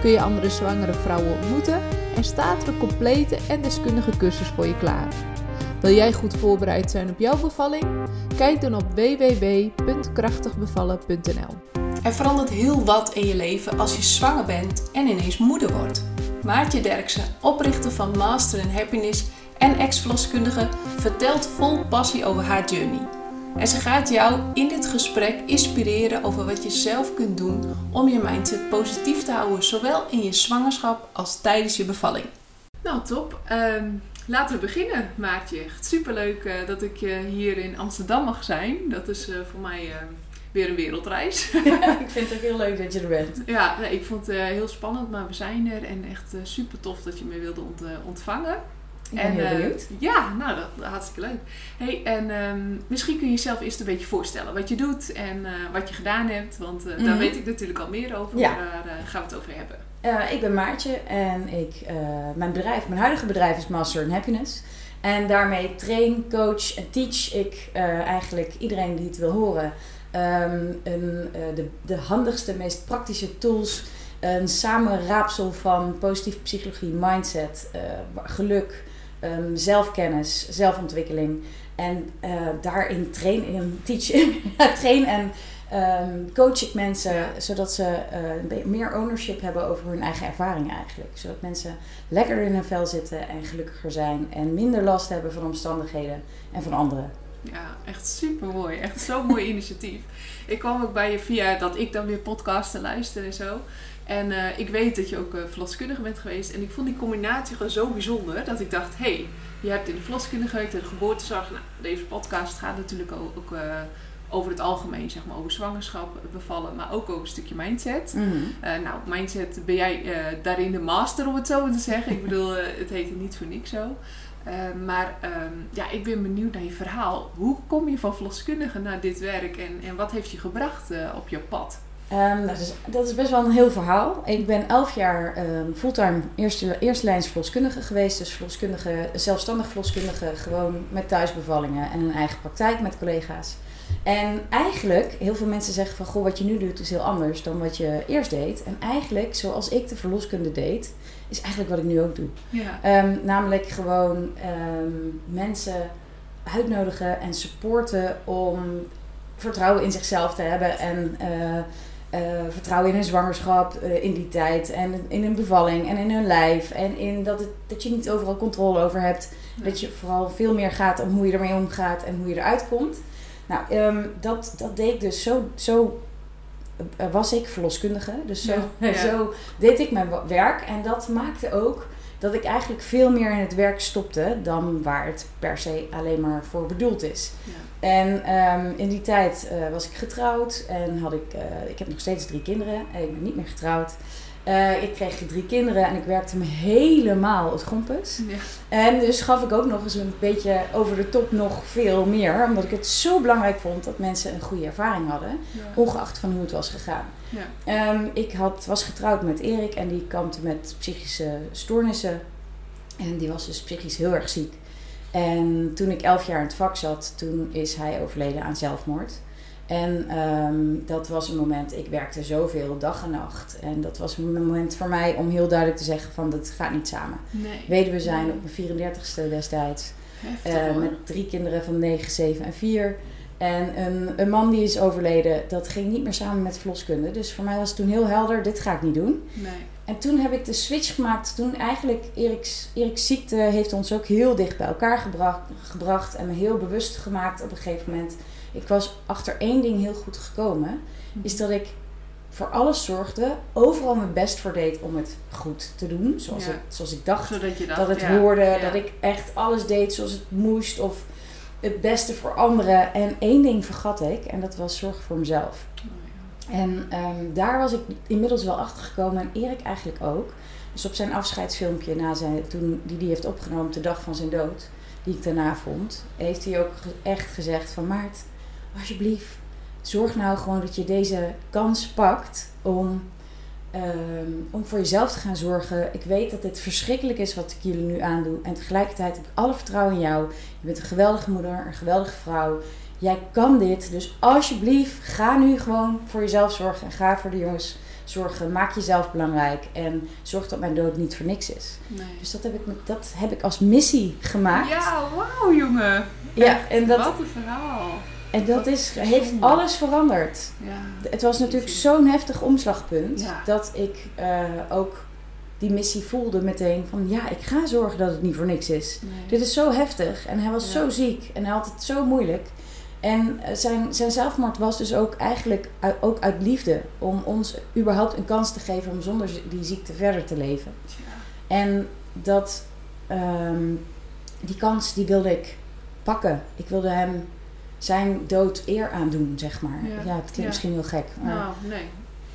kun je andere zwangere vrouwen ontmoeten en staat er een complete en deskundige cursus voor je klaar. Wil jij goed voorbereid zijn op jouw bevalling? Kijk dan op www.krachtigbevallen.nl. Er verandert heel wat in je leven als je zwanger bent en ineens moeder wordt. Maartje Derksen, oprichter van Master in Happiness en ex-verloskundige, vertelt vol passie over haar journey. En ze gaat jou in dit gesprek inspireren over wat je zelf kunt doen om je mindset positief te houden, zowel in je zwangerschap als tijdens je bevalling. Nou, top. Ehm, laten we beginnen, Maartje. Superleuk uh, dat ik uh, hier in Amsterdam mag zijn. Dat is uh, voor mij weer een wereldreis. Ja, ik vind het ook heel leuk dat je er bent. Ja, nee, ik vond het heel spannend, maar we zijn er. En echt super tof dat je me wilde ont ontvangen. Ik ben en, heel benieuwd. Uh, ja, nou, dat, dat, hartstikke leuk. Hey, en um, misschien kun je jezelf eerst een beetje voorstellen wat je doet en uh, wat je gedaan hebt. Want uh, mm -hmm. daar weet ik natuurlijk al meer over. Ja. Daar gaan we het over hebben. ik ben Maartje en ik, mijn bedrijf, mijn huidige bedrijf is Master in Happiness. En daarmee train, coach en teach ik eigenlijk iedereen die het wil horen um, een, de, de handigste, meest praktische tools een samenraapsel van positieve psychologie, mindset, uh, geluk, um, zelfkennis, zelfontwikkeling. En uh, daarin train, in teach, train en um, coach ik mensen ja. zodat ze uh, meer ownership hebben over hun eigen ervaring eigenlijk. Zodat mensen lekkerder in hun vel zitten en gelukkiger zijn en minder last hebben van omstandigheden en van anderen. Ja, echt super mooi. Echt zo'n mooi initiatief. Ik kwam ook bij je via dat ik dan weer podcasten luister en zo. En uh, ik weet dat je ook uh, verloskundige bent geweest. En ik vond die combinatie gewoon zo bijzonder. Dat ik dacht, hé, hey, je hebt in de verloskunde gewerkt, in de geboortezorg. Nou, deze podcast gaat natuurlijk ook, ook uh, over het algemeen, zeg maar, over zwangerschap, bevallen. Maar ook over een stukje mindset. Mm -hmm. nou, mindset ben jij daarin de master, om het zo te zeggen. ik bedoel, het heet niet voor niks zo. maar um, ja, ik ben benieuwd naar je verhaal. Hoe kom je van verloskundige naar dit werk en, en wat heeft je gebracht op je pad? Um, dat, is, dat is best wel een heel verhaal. Ik ben elf jaar um, fulltime eerste, eerste lijns verloskundige geweest. Dus verloskundige, zelfstandig verloskundige, gewoon met thuisbevallingen en een eigen praktijk met collega's. En eigenlijk, heel veel mensen zeggen van, goh, wat je nu doet is heel anders dan wat je eerst deed. En eigenlijk, zoals ik de verloskunde deed, is eigenlijk wat ik nu ook doe. Ja. Um, namelijk gewoon mensen uitnodigen en supporten om vertrouwen in zichzelf te hebben en... Uh, uh, vertrouwen in hun zwangerschap uh, in die tijd. En in hun bevalling en in hun lijf. En in dat, het, dat je niet overal controle over hebt. Dat je vooral veel meer gaat om hoe je ermee omgaat en hoe je eruit komt. Nou, um, dat, dat deed ik dus zo. zo uh, was ik verloskundige. Dus zo, ja. zo deed ik mijn werk. En dat maakte ook dat ik eigenlijk veel meer in het werk stopte dan waar het per se alleen maar voor bedoeld is. Ja. En um, in die tijd uh, was ik getrouwd en had ik, uh, ik heb nog steeds drie kinderen. Ik ben niet meer getrouwd. Uh, ik kreeg drie kinderen en ik werkte me helemaal het grompus. Ja. En dus gaf ik ook nog eens een beetje over de top nog veel meer. Omdat ik het zo belangrijk vond dat mensen een goede ervaring hadden. Ja. Ongeacht van hoe het was gegaan. Ja. Um, ik had, was getrouwd met Erik en die kampte met psychische stoornissen. En die was dus psychisch heel erg ziek. En toen ik elf jaar in het vak zat, toen is hij overleden aan zelfmoord. En um, dat was een moment, ik werkte zoveel, dag en nacht. En dat was een moment voor mij om heel duidelijk te zeggen van, dat gaat niet samen. Nee. Weduwe zijn op mijn 34ste destijds. Heftig, uh, met drie kinderen van 9, 7 en 4. En een, een man die is overleden, dat ging niet meer samen met verloskunde. Dus voor mij was het toen heel helder, dit ga ik niet doen. Nee. En toen heb ik de switch gemaakt. Toen eigenlijk Erik's, Erik's ziekte heeft ons ook heel dicht bij elkaar gebracht, gebracht. En me heel bewust gemaakt op een gegeven moment. Ik was achter één ding heel goed gekomen. Mm-hmm. Is dat ik voor alles zorgde. Overal mijn best voor deed om het goed te doen. Zoals, Ja. het, zoals ik dacht Zodat je dacht, dat het ja, hoorde. ja. Dat ik echt alles deed zoals het moest. Of het beste voor anderen. En één ding vergat ik. En dat was zorgen voor mezelf. Oh. En um, daar was ik inmiddels wel achter gekomen, en Erik eigenlijk ook, Dus op zijn afscheidsfilmpje na zijn, toen, die hij heeft opgenomen de dag van zijn dood, die ik daarna vond, heeft hij ook echt gezegd van Maart, alsjeblieft, zorg nou gewoon dat je deze kans pakt om, ehm, om voor jezelf te gaan zorgen. Ik weet dat dit verschrikkelijk is wat ik jullie nu aandoe. En tegelijkertijd heb ik alle vertrouwen in jou. Je bent een geweldige moeder, een geweldige vrouw. Jij kan dit. Dus alsjeblieft, ga nu gewoon voor jezelf zorgen. En ga voor de jongens zorgen. Maak jezelf belangrijk. En zorg dat mijn dood niet voor niks is. Nee. Dus dat heb ik, dat heb ik als missie gemaakt. Ja, wauw jongen. Ja, en dat, Wat een verhaal. En dat is, heeft alles veranderd. Ja. Het was natuurlijk zo'n heftig omslagpunt Ja. dat ik eh, ook die missie voelde meteen van ja, ik ga zorgen dat het niet voor niks is. Nee. Dit is zo heftig en hij was Ja. zo ziek en hij had het zo moeilijk. En eh, zijn, zijn zelfmoord was dus ook eigenlijk uit, ook uit liefde om ons überhaupt een kans te geven om zonder die ziekte verder te leven. Ja. En dat, ehm, die kans die wilde ik pakken. Ik wilde hem zijn dood eer aandoen, zeg maar. Ja. Ja, het klinkt misschien heel gek. Maar, Nou, nee.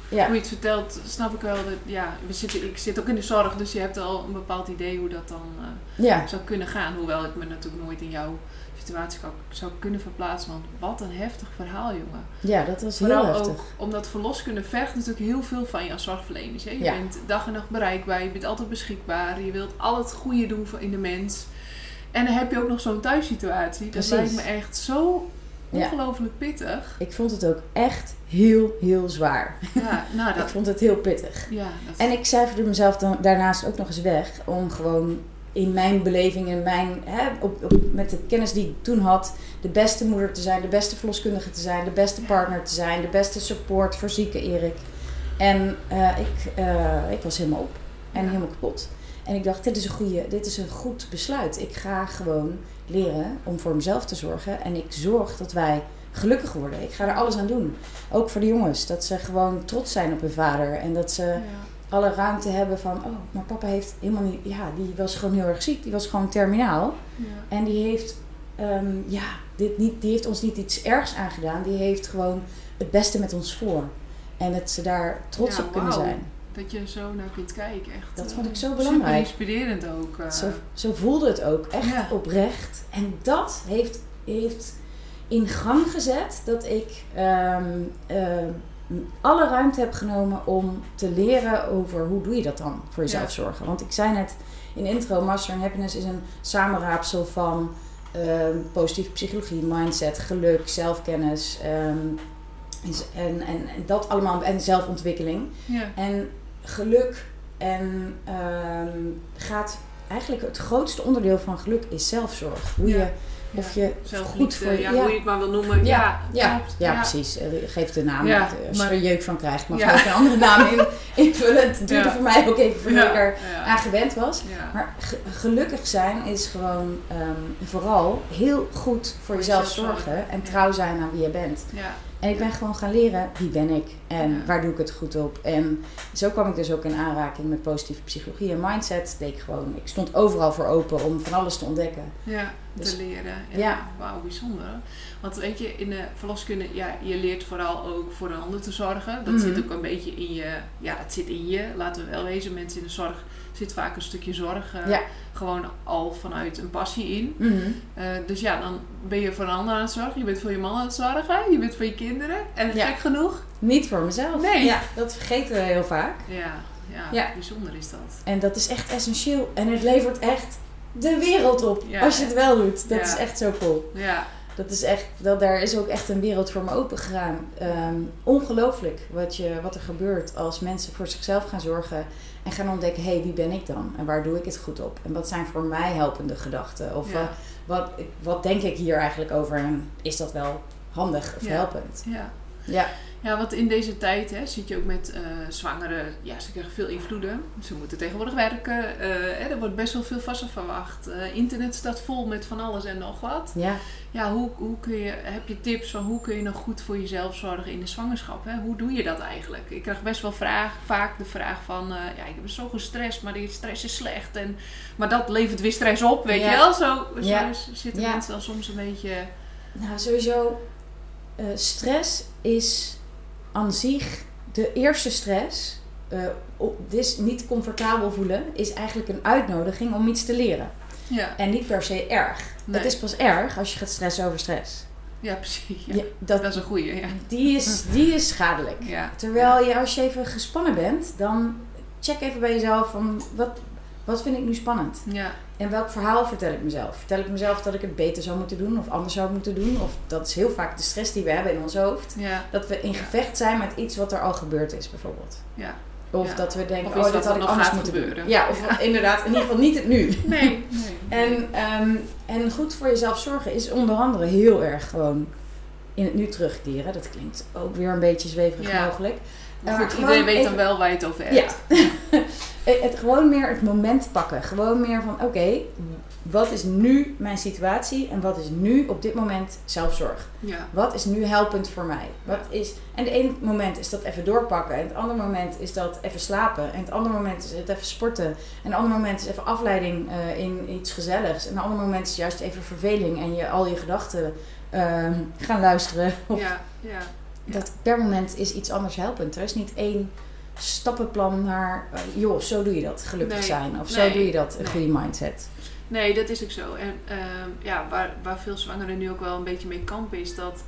ja. Hoe je het vertelt, snap ik wel. Dat, ja, we zitten, ik zit ook in de zorg, dus je hebt al een bepaald idee hoe dat dan eh, ja, zou kunnen gaan. Hoewel ik me natuurlijk nooit in jouw situatie kan, zou kunnen verplaatsen. Want wat een heftig verhaal, jongen. ja, dat was heel Vooral heftig. ook omdat verloskunde vergt natuurlijk heel veel van je als zorgverleners. Hè? Je Ja. bent dag en nacht bereikbaar, je bent altijd beschikbaar. Je wilt al het goede doen voor in de mens. En dan heb je ook nog zo'n thuissituatie. Dat Precies. lijkt me echt zo. Ongelooflijk pittig. Ik vond het ook echt heel, heel zwaar. Ja, nou Ik dat... vond het heel pittig. Ja, dat En ik cijferde mezelf dan daarnaast ook nog eens weg om gewoon in mijn beleving, in mijn, hè, op, op, met de kennis die ik toen had, de beste moeder te zijn, de beste verloskundige te zijn, de beste partner te zijn, de beste support voor zieke Erik. En eh, ik, eh, ik was helemaal op en Ja. helemaal kapot. En ik dacht, dit is, een goede, dit is een goed besluit. Ik ga gewoon leren om voor mezelf te zorgen. En ik zorg dat wij gelukkig worden. Ik ga er alles aan doen. Ook voor de jongens. Dat ze gewoon trots zijn op hun vader. En dat ze Ja. alle ruimte hebben van, oh, maar papa heeft helemaal niet, ja, die was gewoon heel erg ziek, die was gewoon terminaal. Ja. En die heeft, ehm, ja, dit niet, die heeft ons niet iets ergs aangedaan, die heeft gewoon het beste met ons voor. En dat ze daar trots Ja, op kunnen zijn. Dat je zo naar kunt kijken. Echt, Dat eh, vond ik zo Super belangrijk. inspirerend ook. eh. Zo, zo voelde het ook, echt Ja. oprecht. En dat heeft, heeft in gang gezet dat ik ehm, ehm, alle ruimte heb genomen om te leren over hoe doe je dat dan voor jezelf Ja. zorgen. Want ik zei net in de intro, Master in Happiness is een samenraapsel van ehm, positieve psychologie, mindset, geluk, zelfkennis ehm, en, en, en dat allemaal en zelfontwikkeling. ja. En geluk en ehm, gaat eigenlijk het grootste onderdeel van geluk is zelfzorg. Hoe Ja. je, of je Zelfliefde, goed voor ja, hoe je het maar wil noemen. Ja, ja, ja, precies. Eh, Geef de naam. Als je er jeuk van krijgt, mag je ook een andere naam in, invullen. Het duurde voor mij ook even voordat ik er aan gewend was. Maar ge- gelukkig zijn is gewoon ehm, vooral heel goed voor jezelf jezelf zorgen en trouw zijn aan wie je bent. ja. En ik ben gewoon gaan leren wie ben ik en waar doe ik het goed op. En zo kwam ik dus ook in aanraking met positieve psychologie en mindset. Deed ik gewoon, ik stond overal voor open om van alles te ontdekken. Ja, Dus- te leren. En, Ja. Wauw, bijzonder. Want weet je, in de verloskunde, ja, je leert vooral ook voor een ander te zorgen. Dat Mhm. zit ook een beetje in je, ja, dat zit in je. Laten we wel wezen, mensen in de zorg zit vaak een stukje zorg. eh, Ja. Gewoon al vanuit een passie in. Mhm. Eh, dus ja, dan ben je voor een ander aan het zorgen. Je bent voor je man aan het zorgen. Je bent voor je kinderen. En Ja. gek genoeg. Niet voor mezelf. Nee. Ja, dat vergeten we heel vaak. Ja, ja, Ja. bijzonder is dat. En dat is echt essentieel. En het levert echt de wereld op als je het wel doet. Dat is echt zo cool. Ja, Dat is echt, dat, daar is ook echt een wereld voor me open gegaan. Ehm, ongelooflijk wat, je, wat er gebeurt als mensen voor zichzelf gaan zorgen en gaan ontdekken: hé, hey, wie ben ik dan? En waar doe ik het goed op? En wat zijn voor mij helpende gedachten? Of Ja. wat, wat denk ik hier eigenlijk over? En is dat wel handig of helpend? ja. Ja, Ja, want in deze tijd hè, zit je ook met eh, zwangeren. Ja, ze krijgen veel invloeden. Ze moeten tegenwoordig werken. eh, hè, er wordt best wel veel van ze verwacht. Eh, internet staat vol met van alles en nog wat. ja. Ja, hoe, hoe kun je, heb je tips van hoe kun je nog goed voor jezelf zorgen in de zwangerschap? Hè? Hoe doe je dat eigenlijk? Ik krijg best wel vraag, vaak de vraag van... eh, ja, ik heb zo gestrest, maar die stress is slecht. En, maar dat levert weer stress op, weet Ja. je wel? Zo, zo Ja. zitten Ja. mensen dan soms een beetje... Nou, sowieso, eh, stress is aan zich, de eerste stress op- dus niet comfortabel voelen is eigenlijk een uitnodiging om iets te leren. Ja, En niet per se erg. Nee. Het is pas erg als je gaat stressen over stress. ja precies. Ja. Ja, dat, Dat is een goeie, ja. die, is, die is schadelijk. Ja, Terwijl je als je even gespannen bent, dan check even bij jezelf van wat, wat vind ik nu spannend? ja, En welk verhaal vertel ik mezelf? Vertel ik mezelf dat ik het beter zou moeten doen of anders zou moeten doen? Of dat is heel vaak de stress die we hebben in ons hoofd. ja, Dat we in gevecht zijn met iets wat er al gebeurd is, bijvoorbeeld. ja. Of Ja. dat we denken, oh, dit wat had ik nog anders moeten gebeuren. doen. Ja, of inderdaad, in ieder geval niet het nu. Nee, nee. En, ehm, en goed voor jezelf zorgen is onder andere heel erg gewoon in het nu terugkeren. Dat klinkt ook weer een beetje zweverig mogelijk. Maar goed, gewoon iedereen weet even- dan wel waar je het over Ja. hebt. Eh, Het, gewoon meer het moment pakken. Gewoon meer van, oké, wat is nu mijn situatie en wat is nu op dit moment zelfzorg? Ja, Wat is nu helpend voor mij? Wat is, en de ene moment is dat even doorpakken. En het andere moment is dat even slapen. En het andere moment is het even sporten. En het andere moment is even afleiding eh, in iets gezelligs. En het andere moment is juist even verveling. En je al je gedachten eh, gaan luisteren. Of ja, ja. Dat per moment is iets anders helpend. Er is niet één stappenplan naar... joh, zo doe je dat. Gelukkig Nee. zijn. Of zo doe je dat. Een Nee. goede mindset. Nee, dat is ook zo. En ehm, ja, waar, waar veel zwangeren nu ook wel een beetje mee kampen is dat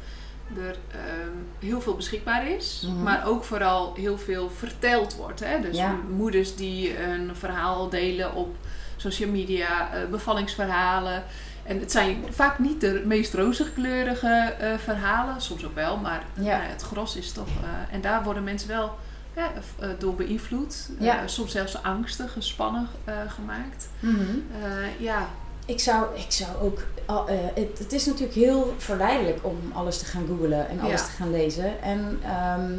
er ehm, heel veel beschikbaar is, Mhm. maar ook vooral heel veel verteld wordt. Hè? Dus Ja. moeders die een verhaal delen op social media, eh, bevallingsverhalen. En het zijn vaak niet de meest rozigkleurige eh, verhalen, soms ook wel, maar Ja. nou het gros is toch. eh, en daar worden mensen wel ja, eh, door beïnvloed, Eh, Ja. soms zelfs angstig, gespannen eh, gemaakt. Eh, ja, Ik zou, ik zou ook. eh, het, het is natuurlijk heel verleidelijk om alles te gaan googlen en alles Ja. te gaan lezen. En ehm,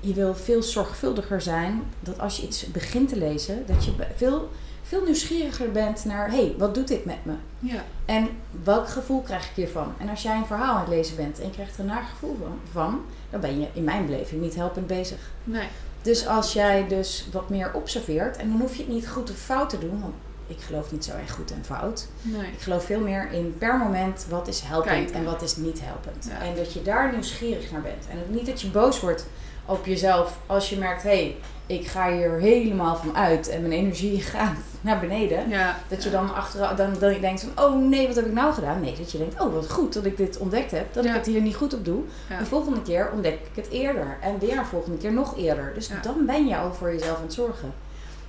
je wil veel zorgvuldiger zijn dat als je iets begint te lezen, dat je veel, veel nieuwsgieriger bent naar: hé, hey, wat doet dit met me? ja, En welk gevoel krijg ik hiervan? En als jij een verhaal aan het lezen bent en je krijgt er een naar gevoel van, van, dan ben je in mijn beleving niet helpend bezig. nee. Dus als jij dus wat meer observeert, en dan hoef je het niet goed of fout te doen, want ik geloof niet zo erg goed en fout. Nee. Ik geloof veel meer in per moment wat is helpend Kijken. en wat is niet helpend. Ja. En dat je daar nieuwsgierig naar bent. En niet dat je boos wordt op jezelf als je merkt, hé, hey, ik ga hier helemaal van uit en mijn energie gaat naar beneden. Ja. Dat je ja. dan achteraf dan, dan denkt van, oh nee, wat heb ik nou gedaan? Nee, dat je denkt, oh wat goed dat ik dit ontdekt heb, dat Ja. ik het hier niet goed op doe. Ja. De volgende keer ontdek ik het eerder. En weer een volgende keer nog eerder. Dus Ja. dan ben je al voor jezelf aan het zorgen.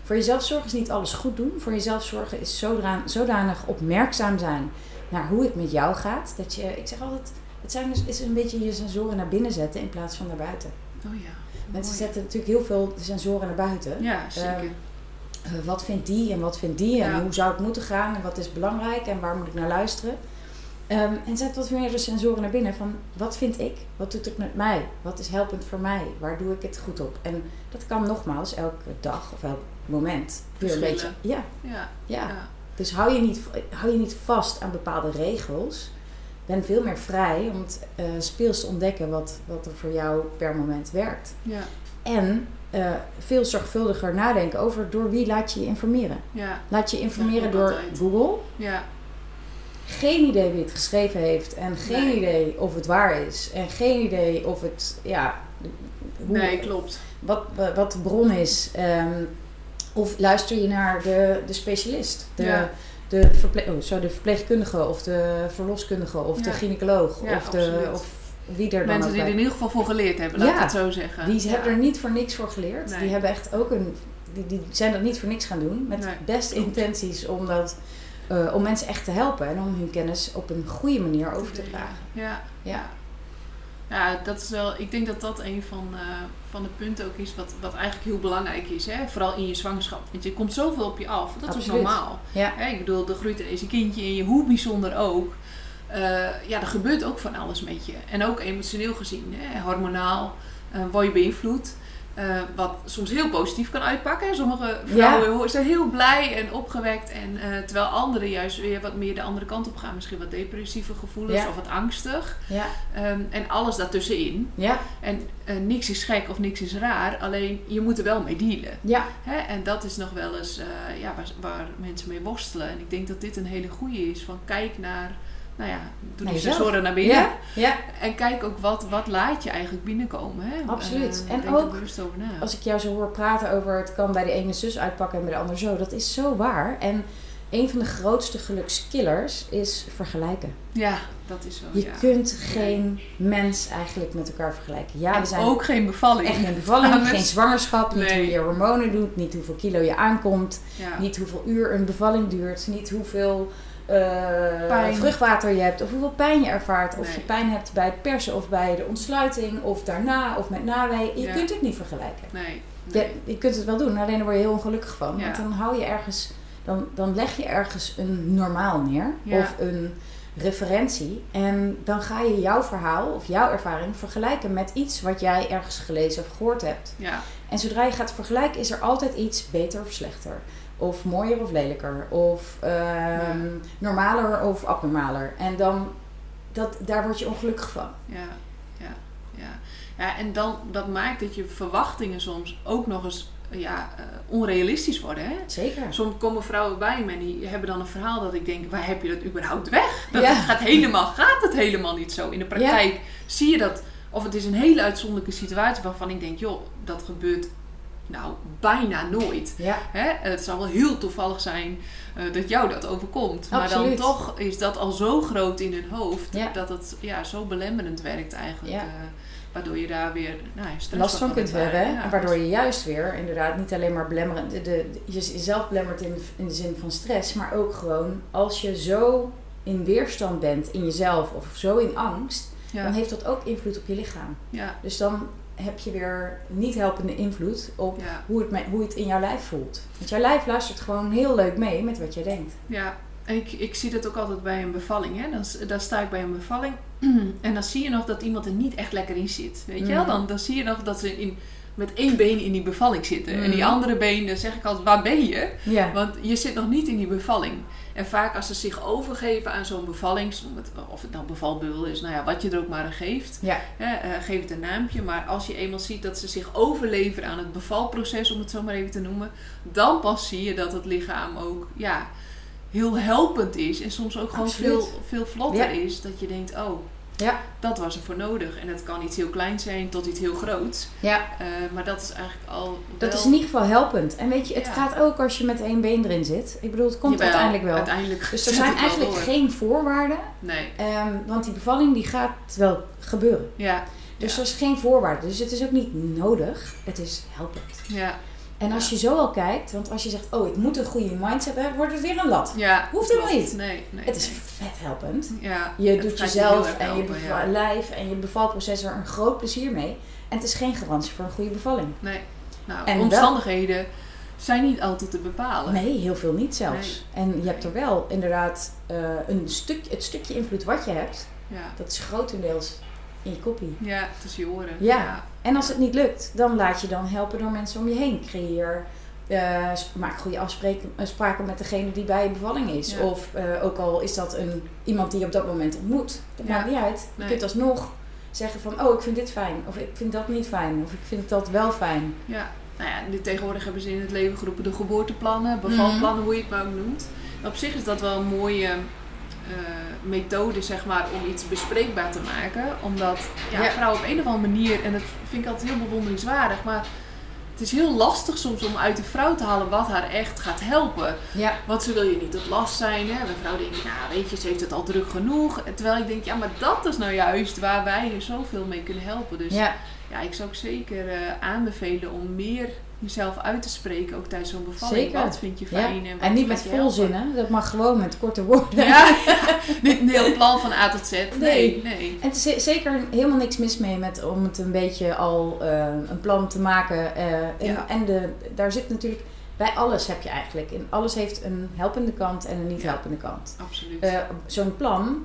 Voor jezelf zorgen is niet alles goed doen. Voor jezelf zorgen is zodra- zodanig opmerkzaam zijn naar hoe het met jou gaat. Dat je, ik zeg altijd, het zijn dus, is een beetje je sensoren naar binnen zetten in plaats van naar buiten. Oh ja. Mensen Mooi. zetten natuurlijk heel veel sensoren naar buiten. Ja, zeker. Ehm, Eh, wat vindt die en wat vindt die en Ja. hoe zou het moeten gaan en wat is belangrijk en waar moet ik naar luisteren. Ehm, en zet wat meer de sensoren naar binnen van wat vind ik, wat doet het met mij, wat is helpend voor mij, waar doe ik het goed op. En dat kan nogmaals elke dag of elk moment weer een beetje. Ja, ja. ja. Ja. Dus hou je, niet, hou je niet vast aan bepaalde regels. Ben veel meer vrij om het eh, speels te ontdekken wat, wat er voor jou per moment werkt. Ja. En eh, veel zorgvuldiger nadenken over door wie laat je je informeren. Ja. Laat je informeren door altijd. Google. Ja. Geen idee wie het geschreven heeft. En geen Nee. idee of het waar is. En geen idee of het, ja, hoe, Nee, klopt. wat, wat de bron is. Ehm, of luister je naar de, de specialist. De, Ja. De, verple oh, de verpleegkundige of de verloskundige of de gynaecoloog. Ja, of, de, absoluut. of wie er dan Mensen ook die er in ieder geval voor geleerd hebben, laat ik het zo zeggen. Die hebben er niet voor niks voor geleerd. Nee. Die hebben echt ook een. Die, die zijn dat niet voor niks gaan doen. Met Nee, best intenties om, dat, eh, om mensen echt te helpen en om hun kennis op een goede manier over te dragen. Ja. Ja. Ja, dat is wel. Ik denk dat dat een van, eh, van de punten ook is wat, wat eigenlijk heel belangrijk is. Hè? Vooral in je zwangerschap. Want je komt zoveel op je af. Dat is normaal. Ja. Hè, ik bedoel, er groeit ineens een kindje in je, hoe bijzonder ook. Eh, ja, er gebeurt ook van alles met je. En ook emotioneel gezien, hè, hormonaal, eh word je beïnvloed. Eh, wat soms heel positief kan uitpakken. Sommige vrouwen zijn heel blij en opgewekt. En, eh, terwijl anderen juist weer wat meer de andere kant op gaan. Misschien wat depressieve gevoelens Ja. of wat angstig. Ja. Ehm, en alles daartussenin. Ja. En eh, niks is gek of niks is raar. Alleen je moet er wel mee dealen. Ja. Hè? En dat is nog wel eens ja, waar, waar mensen mee worstelen. En ik denk dat dit een hele goede is. Van kijk naar nou ja, doe die sensoren naar binnen. Ja, ja. En kijk ook wat, wat laat je eigenlijk binnenkomen. Hè? Absoluut. Eh, En ook. Als ik jou zo hoor praten over het kan bij de ene zus uitpakken en bij de ander zo, dat is zo waar. En een van de grootste gelukskillers is vergelijken. Ja, dat is wel. Je ja. kunt geen mens eigenlijk met elkaar vergelijken. Ja, en we zijn ook geen bevalling. echt geen bevalling, geen zwangerschap, niet Nee. hoe je hormonen doet, niet hoeveel kilo je aankomt, Ja. niet hoeveel uur een bevalling duurt, niet hoeveel Pijn. vruchtwater je hebt of hoeveel pijn je ervaart. Of Nee. je pijn hebt bij het persen of bij de ontsluiting of daarna of met nawee. Je Ja. kunt het niet vergelijken. Nee. Je kunt het wel doen, alleen daar word je heel ongelukkig van. Ja. Want dan hou je ergens, dan, dan leg je ergens een normaal neer Ja. of een referentie. En dan ga je jouw verhaal of jouw ervaring vergelijken met iets wat jij ergens gelezen of gehoord hebt. Ja. En zodra je gaat vergelijken, is er altijd iets beter of slechter. Of mooier of lelijker. Of ehm, normaler of abnormaler. En dan, dat, daar word je ongelukkig van. Ja, ja, ja. ja en dan, dat maakt dat je verwachtingen soms ook nog eens ja, eh, onrealistisch worden. Hè? Zeker. Soms komen vrouwen bij me en die hebben dan een verhaal dat ik denk, waar heb je dat überhaupt weg? Dat Ja. gaat, helemaal, gaat het helemaal niet zo. In de praktijk zie je dat, of het is een hele uitzonderlijke situatie waarvan ik denk, joh, dat gebeurt nou bijna nooit. Ja, Hè? Het zal wel heel toevallig zijn eh, dat jou dat overkomt. Maar dan toch is dat al zo groot in hun hoofd Ja. dat het ja, zo belemmerend werkt eigenlijk. Ja. eh, waardoor je daar weer nou, last van kunt hebben. Ja, waardoor je juist weer inderdaad niet alleen maar belemmerend, de, de, je jezelf belemmert in, in de zin van stress, maar ook gewoon als je zo in weerstand bent in jezelf of zo in angst, dan heeft dat ook invloed op je lichaam. ja, Dus dan heb je weer niet helpende invloed op ja, hoe het, hoe het in jouw lijf voelt. Want jouw lijf luistert gewoon heel leuk mee met wat jij denkt. ja. En ik, ik zie dat ook altijd bij een bevalling. Hè? Dan, dan sta ik bij een bevalling en dan zie je nog dat iemand er niet echt lekker in zit. Weet je wel? Mhm. Dan, dan zie je nog dat ze in, met één been in die bevalling zitten. En die Mhm. andere been, dan zeg ik altijd, waar ben je? Ja. Want je zit nog niet in die bevalling. En vaak als ze zich overgeven aan zo'n bevalling, of het nou bevalbeul is, nou ja, wat je er ook maar aan geeft, Ja. hè, eh, geef het een naampje. Maar als je eenmaal ziet dat ze zich overleveren aan het bevalproces, om het zo maar even te noemen, dan pas zie je dat het lichaam ook ja, heel helpend is. En soms ook gewoon Absoluut. veel, veel vlotter Ja. is. Dat je denkt, oh, Ja. dat was er voor nodig. En het kan iets heel kleins zijn tot iets heel groots. ja. Eh, maar dat is eigenlijk al. Dat is in ieder geval helpend. En weet je, het Ja. gaat ook als je met één been erin zit. Ik bedoel, het komt Jawel, uiteindelijk wel. Uiteindelijk Dus er zijn eigenlijk door. geen voorwaarden. Nee, Ehm, want die bevalling die gaat wel gebeuren. ja. Dus ja. er is geen voorwaarde. Dus het is ook niet nodig. Het is helpend. Ja, En als je zo al kijkt, want als je zegt, oh ik moet een goede mindset hebben, wordt het weer een lat. ja. Hoeft helemaal niet. Nee, nee. Het is nee. vet helpend. Ja, Je doet jezelf en je helpen, beva- ja. lijf en je bevalproces er een groot plezier mee. En het is geen garantie voor een goede bevalling. Nee. Nou, En wel- omstandigheden zijn niet altijd te bepalen. Nee, heel veel niet zelfs. En je hebt er wel inderdaad eh, een stuk, het stukje invloed wat je hebt, Ja. dat is grotendeels in je koppie. ja, tussen je oren. Ja. En als het niet lukt, dan laat je dan helpen door mensen om je heen. Creëer, eh, maak goede afspraken met degene die bij je bevalling is. Ja. Of eh, ook al is dat een, iemand die je op dat moment ontmoet. Dat Ja. maakt niet uit. Je Nee. kunt alsnog zeggen van, oh ik vind dit fijn. Of ik vind dat niet fijn. Of ik vind dat wel fijn. Ja. Nou ja, nu tegenwoordig hebben ze in het leven geroepen de geboorteplannen, bevalplannen, hoe je het maar ook noemt. Op zich is dat wel een mooie eh, methode, zeg maar, om iets bespreekbaar te maken. Omdat ja, Ja. vrouwen op een of andere manier, en dat vind ik altijd heel bewonderingswaardig, maar het is heel lastig soms om uit de vrouw te halen wat haar echt gaat helpen. Ja, Want ze wil je niet tot last zijn. Hè? Bij vrouwen denken, nou weet je, ze heeft het al druk genoeg. En Terwijl ik denk, ja, maar dat is nou juist waar wij je zoveel mee kunnen helpen. Dus ja, ja. ik zou ook zeker eh, aanbevelen om meer jezelf uit te spreken, ook tijdens zo'n bevalling. Zeker. Wat vind je ja. fijn? En, wat En niet met volzinnen. Dat mag gewoon met korte woorden. Ja, niet een heel plan van A tot Z. Nee, Nee. nee. En het is ze- zeker helemaal niks mis mee met om het een beetje al eh, een plan te maken. eh, en Ja. en de, daar zit natuurlijk, bij alles heb je eigenlijk. En alles heeft een helpende kant en een niet Ja. helpende kant. Absoluut. Eh, Zo'n plan,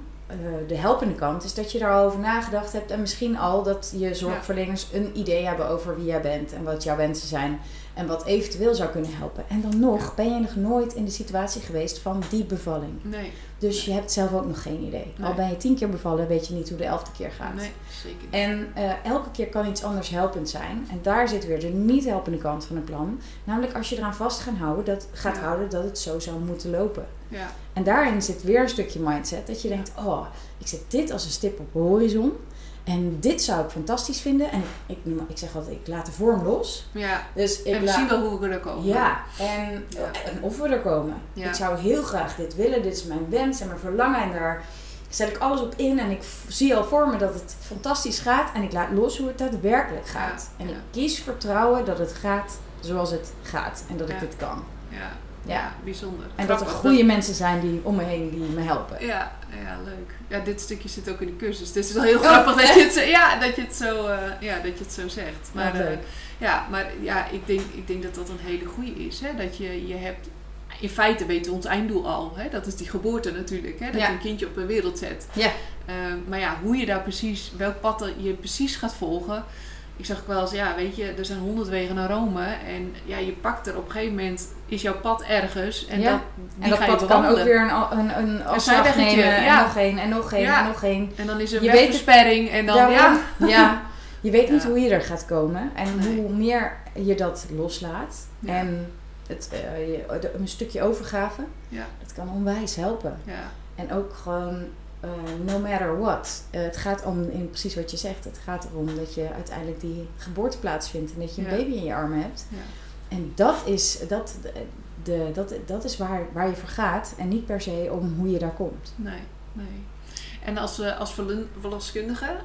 de helpende kant, is dat je daarover nagedacht hebt. En misschien al dat je zorgverleners een idee hebben over wie jij bent en wat jouw wensen zijn. En wat eventueel zou kunnen helpen. En dan nog Ja. ben je nog nooit in de situatie geweest van die bevalling. nee, Dus je hebt zelf ook nog geen idee. Al ben je tien keer bevallen, weet je niet hoe de elfde keer gaat. nee, zeker niet. En eh, elke keer kan iets anders helpend zijn. En daar zit weer de niet helpende kant van het plan. Namelijk als je eraan vast gaat houden, dat, gaat Ja. houden dat het zo zou moeten lopen. Ja. En daarin zit weer een stukje mindset. Dat je denkt, oh, ik zet dit als een stip op de horizon. En dit zou ik fantastisch vinden. En ik, ik, ik zeg altijd, ik laat de vorm los. ja. Dus ik En we laat- zien wel hoe we er komen. Ja, en, Ja. en of we er komen. Ja. Ik zou heel graag dit willen. Dit is mijn wens en mijn verlangen. En daar zet ik alles op in. En ik zie al voor me dat het fantastisch gaat. En ik laat los hoe het daadwerkelijk gaat. Ja, En ik kies vertrouwen dat het gaat zoals het gaat. En dat ik dit kan. Ja. Ja. Bijzonder. En dat er goede mensen zijn die om me heen die me helpen. Ja, ja, leuk. Ja, dit stukje zit ook in de cursus. Dus het is wel heel grappig dat je het zo, ja, dat je het zo, eh, ja, dat je het zo zegt. Maar, eh, ja, maar ja, ik denk, ik denk dat dat een hele goede is. Hè? Dat je, je hebt, in feite weten we ons einddoel al. Hè? Dat is die geboorte natuurlijk. Hè? Dat Ja. je een kindje op de wereld zet. Ja. Eh, maar ja, hoe je daar precies, welk pad je precies gaat volgen. Ik zeg ook wel eens, ja, weet je, er zijn honderd wegen naar Rome. En ja, je pakt er op een gegeven moment, is jouw pad ergens. En Ja. dat, En dat ga je pad kan ook weer een, een, een afslag nemen. ja. En nog één, en nog één, Ja. en nog één. En dan is er een wegversperring. En dan, ja. ja. Je weet niet hoe je er gaat komen. En Nee. hoe meer je dat loslaat. En het, eh, je- een stukje overgave. Ja. Dat kan onwijs helpen. Ja, En ook gewoon, eh, no matter what. Eh, het gaat om, in precies wat je zegt. Het gaat erom dat je uiteindelijk die geboorte plaatsvindt. En dat je een Ja. baby in je armen hebt. ja. En dat is, dat, de, dat, dat is waar, waar je voor gaat. En niet per se om hoe je daar komt. Nee, nee. En als, eh, als verlo- verloskundige,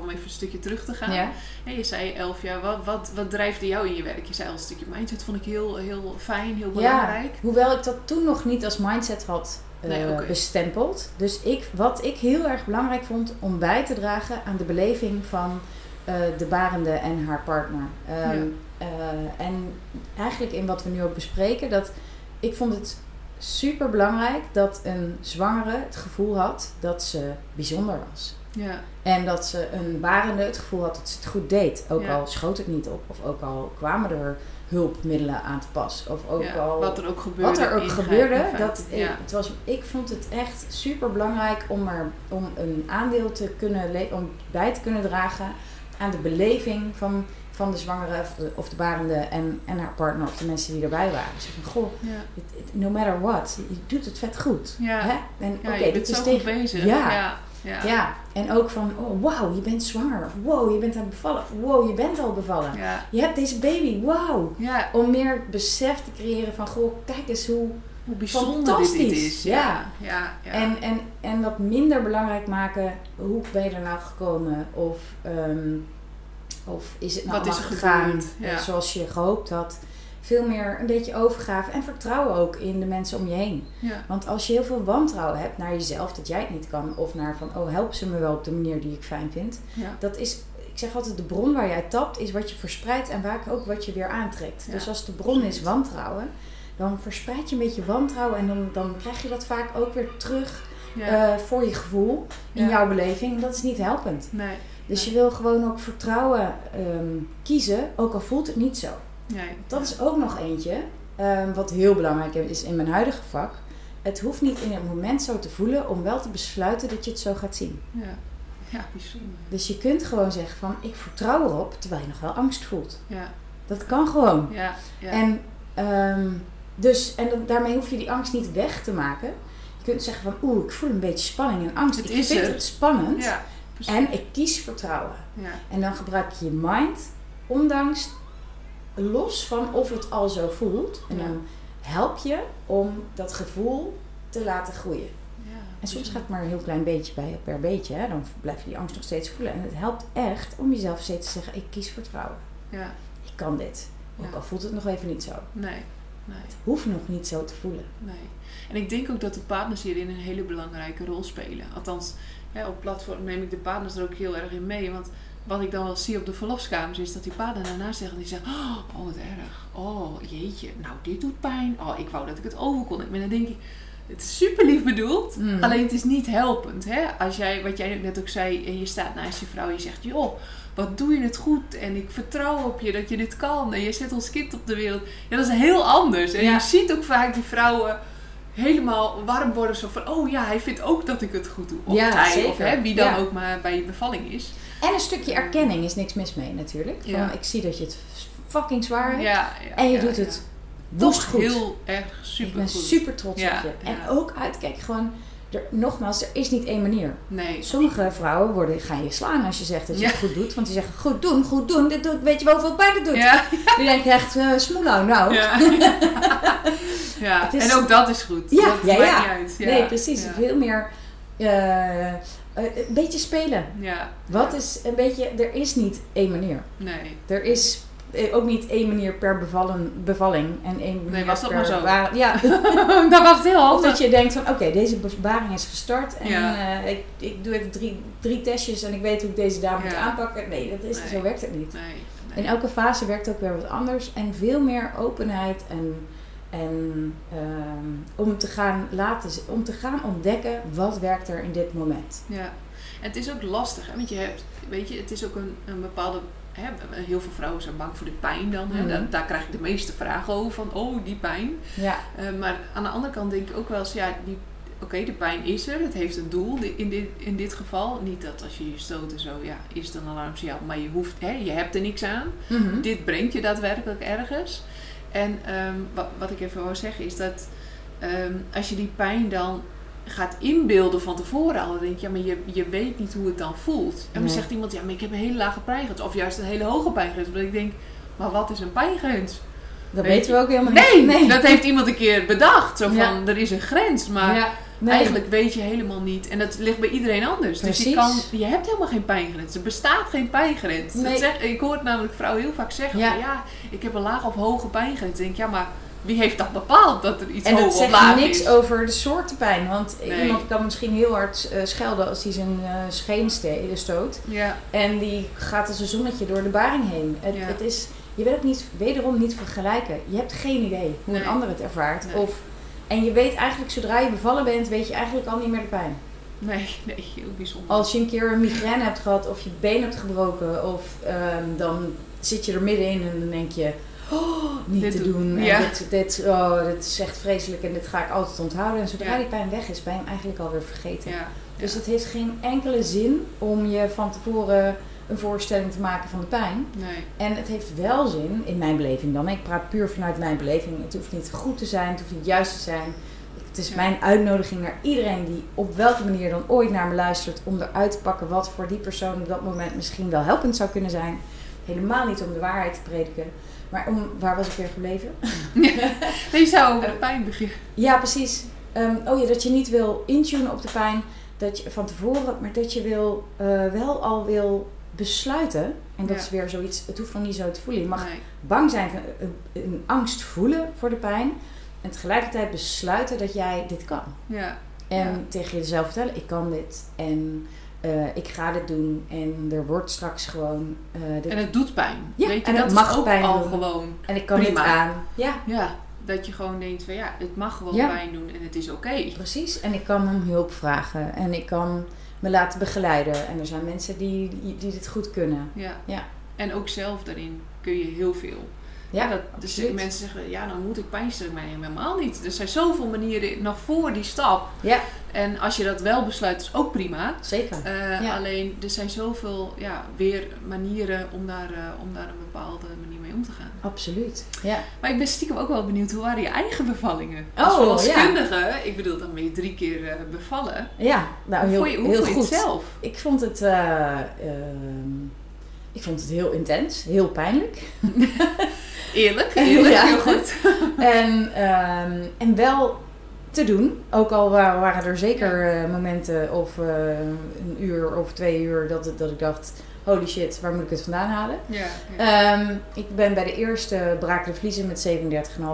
om even een stukje terug te gaan. Ja? Je zei elf jaar, wat, wat, wat drijfde jou in je werk? Je zei al een stukje mindset, vond ik heel, heel fijn, heel belangrijk. Hoewel ik dat toen nog niet als mindset had Nee, oké. bestempeld. Dus ik, wat ik heel erg belangrijk vond om bij te dragen aan de beleving van eh, de barende en haar partner. Ehm, Ja. eh, en eigenlijk in wat we nu ook bespreken, dat ik vond het super belangrijk dat een zwangere het gevoel had dat ze bijzonder was. Ja, En dat ze een barende het gevoel had dat ze het goed deed. Ook Ja. al schoot het niet op. Of ook al kwamen er hulpmiddelen aan te pas. Of ook ja, al wat er ook gebeurde. wat er ook in gebeurde, feite. dat ik, het was, ik vond het echt super belangrijk om, er, om een aandeel te kunnen om bij te kunnen dragen aan de beleving van, van de zwangere of de, of de barende en, en haar partner of de mensen die erbij waren. Dus van goh, Ja, it- it- no matter what, je doet het vet goed. ja. Hè? En oké, je dit is tegen. bezig. Ja. Ja, ja. En ook van, oh wow, je bent zwanger. Of wow, je bent aan het bevallen. Of wow, je bent al bevallen. ja. Je hebt deze baby, wow. Ja, Om meer besef te creëren van, goh, kijk eens hoe, hoe bijzonder dit, is. ja. Ja. En, en, en wat minder belangrijk maken, hoe ben je er nou gekomen? Of, ehm, of is het nou Wat allemaal er gegaan zoals je gehoopt had? Veel meer een beetje overgave en vertrouwen ook in de mensen om je heen. ja. Want als je heel veel wantrouwen hebt naar jezelf, dat jij het niet kan, of naar van, oh helpen ze me wel op de manier die ik fijn vind. ja. Dat is, ik zeg altijd, de bron waar jij tapt, is wat je verspreidt en vaak ook wat je weer aantrekt. Ja, dus als de bron is wantrouwen, dan verspreid je een beetje wantrouwen en dan, dan krijg je dat vaak ook weer terug eh, voor je gevoel, in jouw beleving. En dat is niet helpend. nee, Dus je wil gewoon ook vertrouwen ehm, kiezen, ook al voelt het niet zo. Nee. Dat is ook nog eentje, ehm, wat heel belangrijk is in mijn huidige vak. Het hoeft niet in het moment zo te voelen om wel te besluiten dat je het zo gaat zien. Ja, ja bijzonder. Dus je kunt gewoon zeggen van ik vertrouw erop, terwijl je nog wel angst voelt. Ja, Dat kan gewoon. ja, ja. En, ehm, dus, en daarmee hoef je die angst niet weg te maken. Je kunt zeggen van oeh, ik voel een beetje spanning en angst. Het ik is vind het spannend ja, en ik kies vertrouwen. ja, En dan gebruik je je mind, ondanks los van of het al zo voelt. En Ja. dan help je om dat gevoel te laten groeien. ja, En soms gaat het maar een heel klein beetje bij, per beetje. Hè? Dan blijf je die angst nog steeds voelen. En het helpt echt om jezelf steeds te zeggen, ik kies vertrouwen. Ja, Ik kan dit. Ook Ja. al voelt het nog even niet zo. nee, nee. Het hoeft nog niet zo te voelen. Nee. En ik denk ook dat de partners hierin een hele belangrijke rol spelen. Althans, ja, op platform neem ik de partners er ook heel erg in mee. Want wat ik dan wel zie op de verloskamers is dat die partner daarna zeggen, die zeggen, oh wat erg, oh jeetje, nou dit doet pijn, oh ik wou dat ik het over kon. Maar dan denk ik, het is super lief bedoeld, Mm. alleen het is niet helpend. Hè? Als jij, wat jij net ook zei, en je staat naast je vrouw en je zegt, joh, wat doe je het goed en ik vertrouw op je dat je dit kan en je zet ons kind op de wereld. Ja, dat is heel anders. En Ja. je ziet ook vaak die vrouwen helemaal warm worden. Zo van, oh ja, hij vindt ook dat ik het goed doe. Of Ja, hij, zeker. of hè, wie dan Ja. ook maar bij je bevalling is. En een stukje erkenning is niks mis mee natuurlijk. Van, ik zie dat je het fucking zwaar hebt. Ja, ja, en je doet het toch goed. heel erg super ik ben goed. super trots op je. En ook uitkijk gewoon, er, nogmaals, er is niet één manier. Nee. Sommige vrouwen worden, gaan je slaan als je zegt dat je Ja. het goed doet. Want die zeggen, goed doen, goed doen. Dit doet, weet je wel hoeveel pijn het doet? Ja. Die denken echt, eh smoelau, nou. Ja. ja. Is- En ook dat is goed. Ja, dat ja, maakt niet uit. Ja. Nee, precies. Veel meer eh, eh, een beetje spelen. Ja. Wat Ja. is een beetje, er is niet één manier. Nee. Er is eh, ook niet één manier per bevallen, bevalling en één manier was dat per maar zo. Ja, dat was heel of handig. dat je denkt van oké, deze bevalling is gestart en Ja. eh, ik, ik doe even drie, drie testjes en ik weet hoe ik deze dame moet aanpakken. Nee, dat is, Nee. zo werkt het niet. Nee. In nee. elke fase werkt ook weer wat anders en veel meer openheid en, en ehm, om, te gaan laten, om te gaan ontdekken wat werkt er in dit moment. Ja. En het is ook lastig, hè? want je hebt, weet je, het is ook een, een bepaalde. Hè, heel veel vrouwen zijn bang voor de pijn dan. Hè? Mhm. Daar, daar krijg ik de meeste vragen over van, oh, die pijn. Ja, Eh, maar aan de andere kant denk ik ook wel eens, ja, die, oké, de pijn is er. Het heeft een doel in dit, in dit geval. Niet dat als je je stoot en zo, ja, is het een alarmsignaal. Maar je hoeft, hè, je hebt er niks aan. Mhm. Dit brengt je daadwerkelijk ergens. En ehm, wat, wat ik even wou zeggen is dat ehm, als je die pijn dan gaat inbeelden van tevoren al, dan denk je, ja, maar je, je weet niet hoe het dan voelt. En dan Nee. zegt iemand, ja, maar ik heb een hele lage pijngrens. Of juist een hele hoge pijngrens. Maar ik denk, maar wat is een pijngrens? dat Weet weten we ook helemaal Nee, niet. dat heeft iemand een keer bedacht. Zo van, Ja. er is een grens. Maar ja, nee. eigenlijk weet je helemaal niet. En dat ligt bij iedereen anders. Dus je, kan, je hebt helemaal geen pijngrens. Er bestaat geen pijngrens. Dat zeg, ik hoor het namelijk vrouwen heel vaak zeggen Ja. van ja, ik heb een laag of hoge pijngrens. Ik denk, ja, maar wie heeft dat bepaald dat er iets En hoog dat of zegt laag niks is? over de soorten pijn. Want Nee. iemand kan misschien heel hard eh, schelden als hij zijn eh scheen stoot. Ja, En die gaat als een zonnetje door de baring heen. Het, Ja. het is, je wil het niet, wederom niet vergelijken. Je hebt geen idee hoe Nee. een ander het ervaart. Of, en je weet eigenlijk, zodra je bevallen bent, weet je eigenlijk al niet meer de pijn. nee, nee, heel bijzonder. Als je een keer een migraine hebt gehad of je been hebt gebroken, of ehm, dan zit je er middenin en dan denk je, oh, niet Dit te doe- doen. En ja. dit, dit, oh, dit is echt vreselijk en dit ga ik altijd onthouden. En zodra Ja. die pijn weg is, ben je hem eigenlijk alweer vergeten. ja, Dus het heeft geen enkele zin om je van tevoren een voorstelling te maken van de pijn. Nee, En het heeft wel zin, in mijn beleving dan. Ik praat puur vanuit mijn beleving. Het hoeft niet goed te zijn, het hoeft niet juist te zijn. Het is Ja. mijn uitnodiging naar iedereen die op welke manier dan ooit naar me luistert. Om eruit te pakken wat voor die persoon op dat moment misschien wel helpend zou kunnen zijn. Helemaal niet om de waarheid te prediken. Maar om, waar was ik weer gebleven? nee, je zou over de pijn beginnen. Ja, precies. Ehm, oh ja, dat je niet wil intunen op de pijn. Dat je van tevoren, maar dat je wil, eh, wel al wil besluiten. En dat Ja. is weer zoiets, het hoeft nog niet zo te voelen. Je mag Nee, bang zijn, van, een, een angst voelen voor de pijn. En tegelijkertijd besluiten dat jij dit kan. ja, En Ja. tegen jezelf vertellen, ik kan dit. En eh, ik ga dit doen. En er wordt straks gewoon... eh, dit, en het doet pijn. Ja, Weet je, en dat mag ook pijn al doen. gewoon en ik kan prima. dit aan. Ja, Ja, dat je gewoon denkt van ja, het mag gewoon pijn doen en het is oké. precies. En ik kan om hulp vragen. En ik kan me laten begeleiden. En er zijn mensen die, die, dit goed kunnen. Ja. Ja. En ook zelf daarin kun je heel veel. Ja, dat, dus absoluut. mensen zeggen, ja, dan moet ik pijnstillers mij helemaal niet. Er zijn zoveel manieren nog voor die stap. Ja, En als je dat wel besluit, is ook prima. zeker. Eh, Ja. Alleen, er zijn zoveel ja, weer manieren om daar, eh, om daar een bepaalde manier mee om te gaan. Absoluut. Ja. Maar ik ben stiekem ook wel benieuwd, hoe waren je eigen bevallingen? Oh, Als verloskundige, ik bedoel, dan ben je drie keer eh, bevallen. Ja, nou hoe heel, je, hoe heel je goed. het zelf? Ik vond het, eh, ehm, ik vond het heel intens, heel pijnlijk. Eerlijk, eerlijk, Ja. heel goed. en, ehm, en wel te doen. Ook al wa- waren er zeker eh, momenten of eh, een uur of twee uur dat, dat ik dacht... Holy shit, waar moet ik het vandaan halen? Ja, ja. Ehm, ik ben bij de eerste braken de vliezen met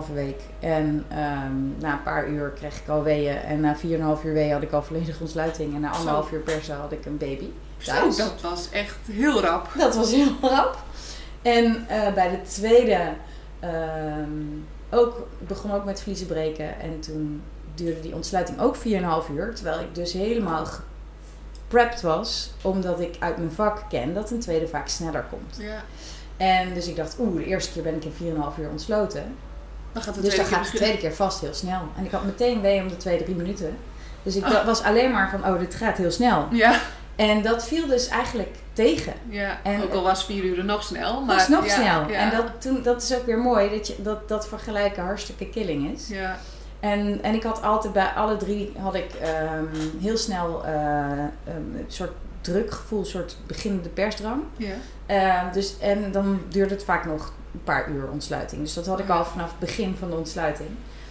37,5 week. En ehm, na een paar uur kreeg ik al weeën. En na 4,5 uur weeën had ik al volledige ontsluiting. En na anderhalf uur persen had ik een baby. Zo, thuis. dat was echt heel rap. Dat was heel rap. En eh, bij de tweede ehm, ook, begon ook met vliezen breken. En toen duurde die ontsluiting ook 4,5 uur. Terwijl ik dus helemaal geprept was. Omdat ik uit mijn vak ken dat een tweede vaak sneller komt. Ja. En dus ik dacht, oeh, de eerste keer ben ik in 4,5 uur ontsloten. Dan gaat het Dus dan gaat de tweede keer vast heel snel. En ik had meteen wee om de tweede drie minuten. Dus ik da- was alleen maar van, oh, dit gaat heel snel. Ja, En dat viel dus eigenlijk tegen. Ja, En- ook al was vier uur nog snel. Maar, is nog ja, snel. Ja, En dat, toen, dat is ook weer mooi, dat, je, dat, dat vergelijken hartstikke killing is. Ja, En, en ik had altijd bij alle drie had ik ehm, heel snel eh, ehm, een soort drukgevoel, een soort beginnende persdrang. ja. Eh, dus, en dan duurde het vaak nog een paar uur ontsluiting. Dus dat had ik al vanaf het begin van de ontsluiting.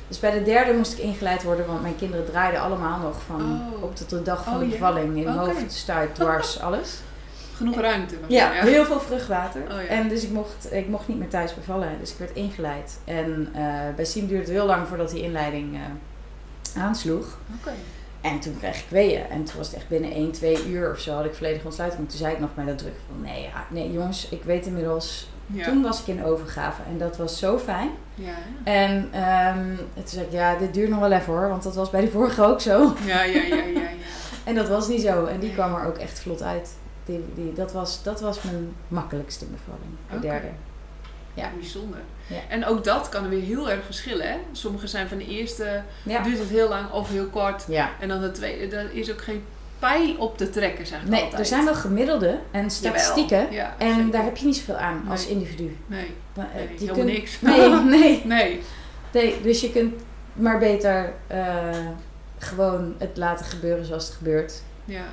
Dus bij de derde moest ik ingeleid worden, want mijn kinderen draaiden allemaal nog van Oh. op tot de dag van Oh, de ja. bevalling. In Oké. hoofd, stuit, dwars, alles. Genoeg ruimte. Ja, er, heel veel vruchtwater. Oh, ja. En dus ik mocht, ik mocht niet meer thuis bevallen. Dus ik werd ingeleid. En eh, bij Siem duurde het heel lang voordat die inleiding eh, aansloeg. Oké. En toen kreeg ik weeën. En toen was het echt binnen 1, 2 uur of zo had ik volledige ontsluiting. En toen zei ik nog bij dat druk van nee, ja, nee jongens, ik weet inmiddels. Ja. Toen was ik in overgave en dat was zo fijn. Ja, En toen zei ik, ja, dit duurt nog wel even hoor. Want dat was bij die vorige ook zo. ja, ja, ja, ja. ja. En dat was niet zo. En die kwam er ook echt vlot uit. Die, die, dat, was, dat was mijn makkelijkste bevalling. De derde. Ja. Bijzonder. Ja. En ook dat kan er weer heel erg verschillen. Hè? Sommige zijn van de eerste, Ja. duurt het heel lang of heel kort. ja. En dan de tweede, daar is ook geen pij op te trekken, zeg ik Nee, altijd. er zijn wel gemiddelde en statistieken. Ja, En zeker. daar heb je niet zoveel aan als individu. Nee, Maar, eh, nee helemaal kunt- niks. Nee, nee, nee. nee. Dus je kunt maar beter eh, gewoon het laten gebeuren zoals het gebeurt. Ja,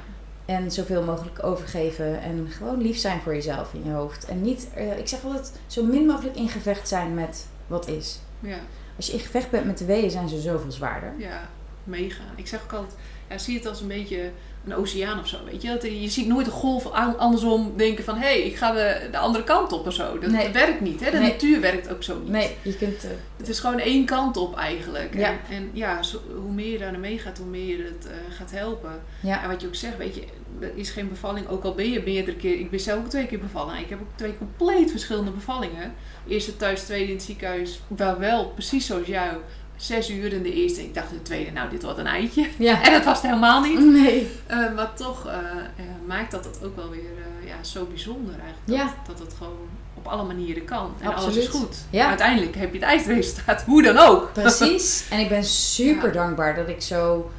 En zoveel mogelijk overgeven. En gewoon lief zijn voor jezelf in je hoofd. En niet, eh, ik zeg altijd, zo min mogelijk in gevecht zijn met wat is. ja, Als je in gevecht bent met de weeën, zijn ze zoveel zwaarder. ja. Meegaan. Ik zeg ook altijd, ja, zie het als een beetje een oceaan of zo, weet je. Dat, je ziet nooit de golf andersom denken van... hé, hey, ik ga de, de andere kant op of zo. Dat, Nee. dat werkt niet, hè. De Nee. natuur werkt ook zo niet. Nee, je kunt... eh, Het is gewoon één kant op eigenlijk. Ja. En, en ja, zo- hoe meer je daar naar meegaat, hoe meer je het eh, gaat helpen. ja. En wat je ook zegt, weet je, er is geen bevalling. Ook al ben je meerdere keer, ik ben zelf ook twee keer bevallen. Ik heb ook twee compleet verschillende bevallingen. Eerste thuis, tweede in het ziekenhuis. Wel wel, precies zoals jou. Zes uur in de eerste. Ik dacht de tweede, nou dit wordt een eitje. ja. En dat was het helemaal niet. Nee. Eh, maar toch eh, eh, maakt dat het ook wel weer ja, zo bijzonder eigenlijk. Dat, Ja. dat het gewoon op alle manieren kan. En alles is goed. Ja. Uiteindelijk heb je het eindresultaat. Hoe dan ook. Precies. En ik ben super dankbaar dat ik zo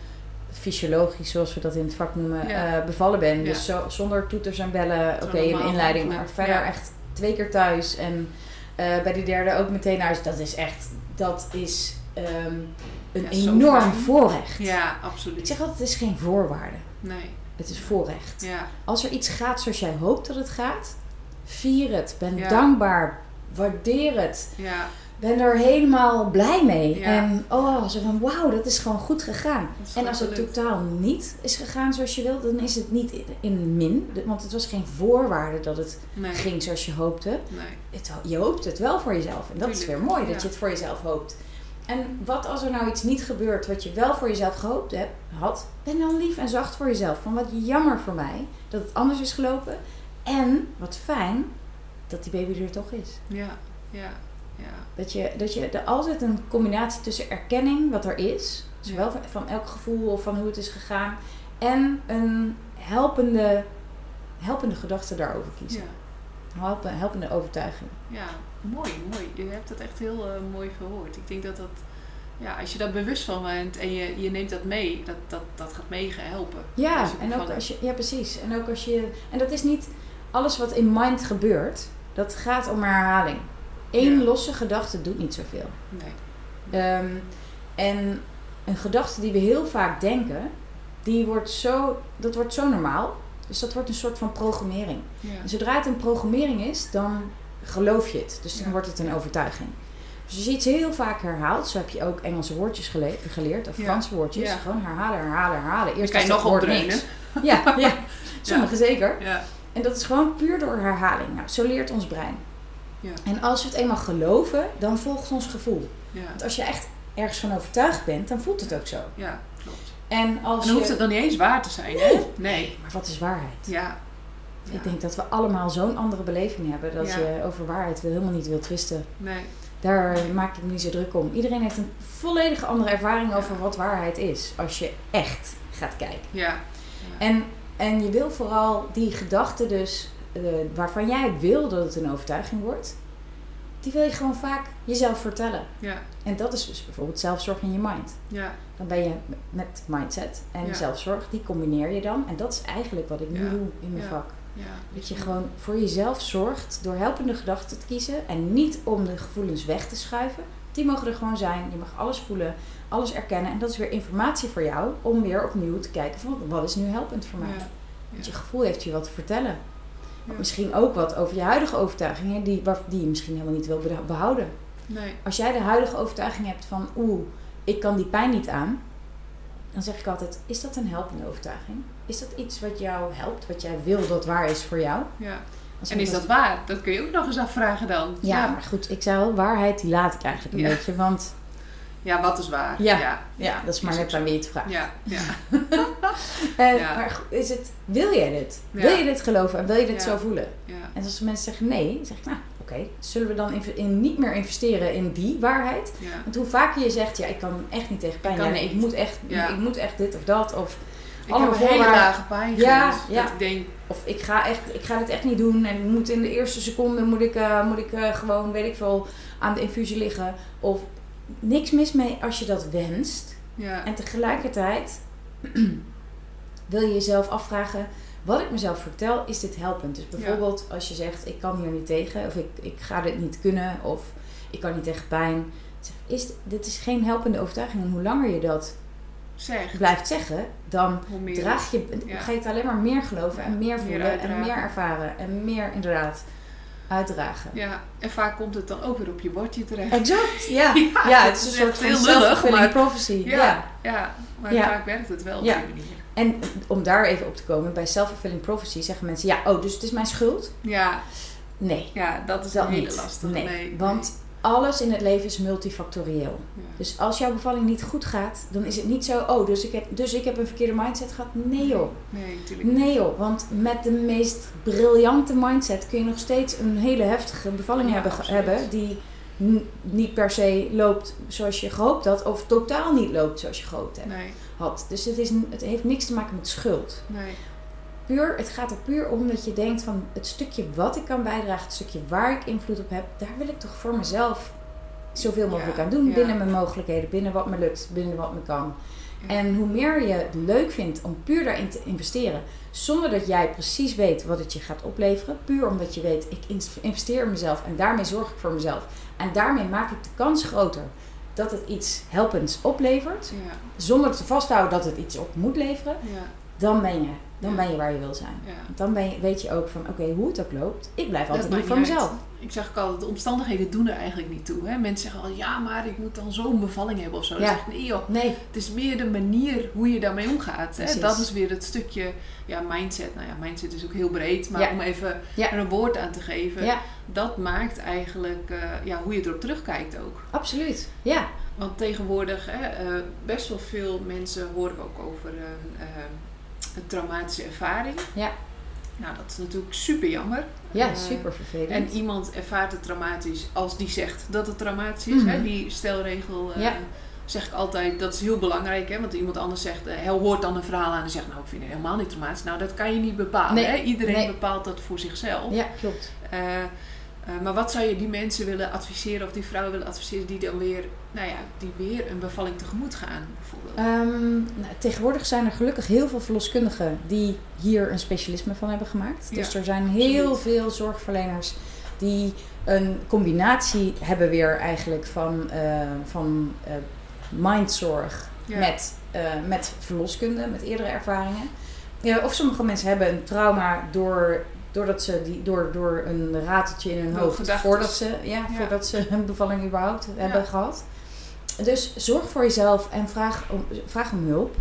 fysiologisch, zoals we dat in het vak noemen, bevallen ben. Dus zo, zonder toeters en bellen, oké, een inleiding, maar verder echt twee keer thuis. En bij die derde ook meteen naar huis. Dat is echt, dat is ehm, een Ja, enorm fijn. voorrecht. Ja, absoluut. Ik zeg altijd, het is geen voorwaarde. Nee. Het is voorrecht. Ja. Als er iets gaat zoals jij hoopt dat het gaat, vier het. Ben Ja. dankbaar. Waardeer het. Ja. Ben er helemaal blij mee. Ja. En oh, zo van wauw, dat is gewoon goed gegaan. En als het totaal niet is gegaan zoals je wilt, dan is het niet in- in min. Want het was geen voorwaarde dat het Nee. ging zoals je hoopte. Nee. Het, je hoopt het wel voor jezelf. En dat is weer mooi dat je het voor jezelf hoopt. En wat als er nou iets niet gebeurt wat je wel voor jezelf gehoopt hebt, had, ben dan lief en zacht voor jezelf. Van wat jammer voor mij dat het anders is gelopen. En wat fijn dat die baby er toch is. Ja. Ja. Ja. Dat je, dat je er altijd een combinatie tussen erkenning, wat er is, zowel van, elk gevoel of van hoe het is gegaan, en een helpende, helpende gedachte daarover kiezen. Ja. Helpen, helpende overtuiging. Ja. Mooi, mooi. Je hebt het echt heel eh, mooi verwoord. Ik denk dat dat... Ja, als je daar bewust van bent en je, je neemt dat mee, dat, dat, dat gaat mega helpen. Ja, en ook als je, ja, precies. En ook als je, en dat is niet alles wat in mind gebeurt, dat gaat om herhaling. Eén Ja. losse gedachte doet niet zoveel. Nee. Ehm, en een gedachte die we heel vaak denken, die wordt zo, dat wordt zo normaal. Dus dat wordt een soort van programmering. Ja. En zodra het een programmering is, dan geloof je het. Dus dan wordt het een overtuiging. Dus als je iets heel vaak herhaalt, zo heb je ook Engelse woordjes gele- geleerd, of. Franse woordjes. Gewoon herhalen, herhalen, herhalen. Eerst kan je nog woord niks. Ja, ja. sommige zeker. Ja. En dat is gewoon puur door herhaling. Nou, zo leert ons brein. Ja. En als we het eenmaal geloven, dan volgt ons gevoel. Ja. Want als je echt ergens van overtuigd bent, dan voelt het ook zo. Ja, klopt. En als En dan hoeft het dan niet eens waar te zijn, hè? Nee. Maar wat is waarheid? Ja. Ik denk dat we allemaal zo'n andere beleving hebben. Dat Ja. je over waarheid helemaal niet wil twisten. Nee. Daar maak ik me niet zo druk om. Iedereen heeft een volledige andere ervaring over wat waarheid is. Als je echt gaat kijken. Ja. En, en je wil vooral die gedachte dus, eh, waarvan jij wil dat het een overtuiging wordt, die wil je gewoon vaak jezelf vertellen. Ja. En dat is dus bijvoorbeeld zelfzorg in je mind. Ja. Dan ben je met mindset en Ja. zelfzorg, die combineer je dan. En dat is eigenlijk wat ik nu Ja. doe in mijn Ja. vak. Ja. Dat je gewoon voor jezelf zorgt door helpende gedachten te kiezen. En niet om de gevoelens weg te schuiven. Die mogen er gewoon zijn. Je mag alles voelen, alles erkennen. En dat is weer informatie voor jou om weer opnieuw te kijken van wat is nu helpend voor mij. Ja. Want je gevoel heeft je wat te vertellen. Misschien ook wat over je huidige overtuigingen die, die je misschien helemaal niet wil behouden. Nee. Als jij de huidige overtuiging hebt van oeh, ik kan die pijn niet aan. Dan zeg ik altijd, is dat een helpende overtuiging? Is dat iets wat jou helpt, wat jij wil dat waar is voor jou? Ja. Als En is dat waar? Dat kun je ook nog eens afvragen dan. Ja, maar goed, ik al, waarheid die laat ik eigenlijk een Ja. beetje. Want Ja, wat is waar? Ja. Ja. ja, dat is maar net aan wie je het vraagt. Ja. Ja. En, Ja. Maar goed, is het, wil jij dit? Wil je dit geloven en wil je dit zo voelen? En als mensen zeggen nee, zeg ik nou oké, zullen we dan in, in niet meer investeren in die waarheid? Want hoe vaker je zegt, ja ik kan echt niet tegen pijn, Ik ja, nee, ik moet, echt, ik moet echt dit of dat. Of, Ik Allemaal heb een hele lage pijn Ja, ja. Dat ik denk, of ik ga, echt, ik ga dit echt niet doen en ik moet in de eerste seconde moet ik, eh, moet ik eh, gewoon, weet ik veel, aan de infusie liggen. Of niks mis mee als je dat wenst. ja. En tegelijkertijd wil je jezelf afvragen, wat ik mezelf vertel, is dit helpend? Dus bijvoorbeeld als je zegt, ik kan hier niet tegen, of ik, ik ga dit niet kunnen, of ik kan niet tegen pijn. Is, dit is geen helpende overtuiging. En hoe langer je dat zeg. blijft zeggen, dan meer draag je, Ja. ga je het alleen maar meer geloven en meer Meer voelen en meer ervaren en meer inderdaad uitdragen. Ja, en vaak komt het dan ook weer op je bordje terecht. Exact, ja. Ja, het is een soort heel lullig, maar- prophecy. Ja, ja. ja. maar Ja. vaak werkt het wel op Ja. die manier. En om daar even op te komen, bij self-fulfilling prophecy zeggen mensen, ja, oh, dus het is mijn schuld? Ja, Nee, ja dat is hele niet. lastige. Nee, Nee, want alles in het leven is multifactorieel. Ja. Dus als jouw bevalling niet goed gaat, dan is het niet zo, oh, dus ik heb, dus ik heb een verkeerde mindset gehad. Nee joh, Nee, natuurlijk nee joh, want met de meest briljante mindset kun je nog steeds een hele heftige bevalling Ja, hebben, absoluut. hebben die niet per se loopt zoals je gehoopt had, of totaal niet loopt zoals je gehoopt hebt, Nee, had. Dus het, is, het heeft niks te maken met schuld. nee. Puur, het gaat er puur om dat je denkt van het stukje wat ik kan bijdragen, het stukje waar ik invloed op heb, daar wil ik toch voor mezelf zoveel mogelijk Ja, aan doen. ja. Binnen mijn mogelijkheden, binnen wat me lukt, binnen wat me kan. En hoe meer je het leuk vindt om puur daarin te investeren, zonder dat jij precies weet wat het je gaat opleveren, puur omdat je weet, ik in- investeer in mezelf en daarmee zorg ik voor mezelf. En daarmee maak ik de kans groter dat het iets helpends oplevert, Ja, zonder te vasthouden dat het iets op moet leveren, ja, dan ben je, dan Ja. ben je waar je wil zijn. ja. Dan ben je, weet je ook van, oké, hoe het ook loopt, ik blijf altijd lief voor mezelf. Ik zeg ook altijd, de omstandigheden doen er eigenlijk niet toe. Hè? Mensen zeggen al, ja, maar ik moet dan zo'n bevalling hebben of zo. Dan Ja. zeg ik, nee joh, Nee, het is meer de manier hoe je daarmee omgaat. Hè? Dat is weer het stukje, ja, mindset. Nou ja, mindset is ook heel breed. Maar om even er een woord aan te geven. Dat maakt eigenlijk, eh, ja, hoe je erop terugkijkt ook. absoluut. Ja, Want tegenwoordig, hè, eh, best wel veel mensen horen ook over eh, een traumatische ervaring. Ja. Nou, dat is natuurlijk super jammer. ja Eh, super vervelend. En iemand ervaart het traumatisch als die zegt dat het traumatisch is. Mhm. Hè? Die stelregel eh, Ja. zeg ik altijd, dat is heel belangrijk. Hè? Want iemand anders zegt, eh, hij hoort dan een verhaal aan en zegt, nou ik vind het helemaal niet traumatisch. Nou, dat kan je niet bepalen. Nee, Hè? Iedereen nee. bepaalt dat voor zichzelf. ja, klopt. Eh, eh, maar wat zou je die mensen willen adviseren of die vrouwen willen adviseren die dan weer, nou ja, die weer een bevalling tegemoet gaan bijvoorbeeld? Ehm, nou, tegenwoordig zijn er gelukkig heel veel verloskundigen die hier een specialisme van hebben gemaakt. Ja, dus er zijn heel absoluut. veel zorgverleners die een combinatie hebben weer eigenlijk van, eh, van eh, mindzorg Ja. met, eh, met verloskunde, met eerdere ervaringen. Ja, of sommige mensen hebben een trauma door, doordat ze die, door, door een rateltje in hun hoofd, voordat ze, ja, Ja. voordat ze een bevalling überhaupt Ja. hebben gehad. Dus zorg voor jezelf en vraag om, vraag om hulp.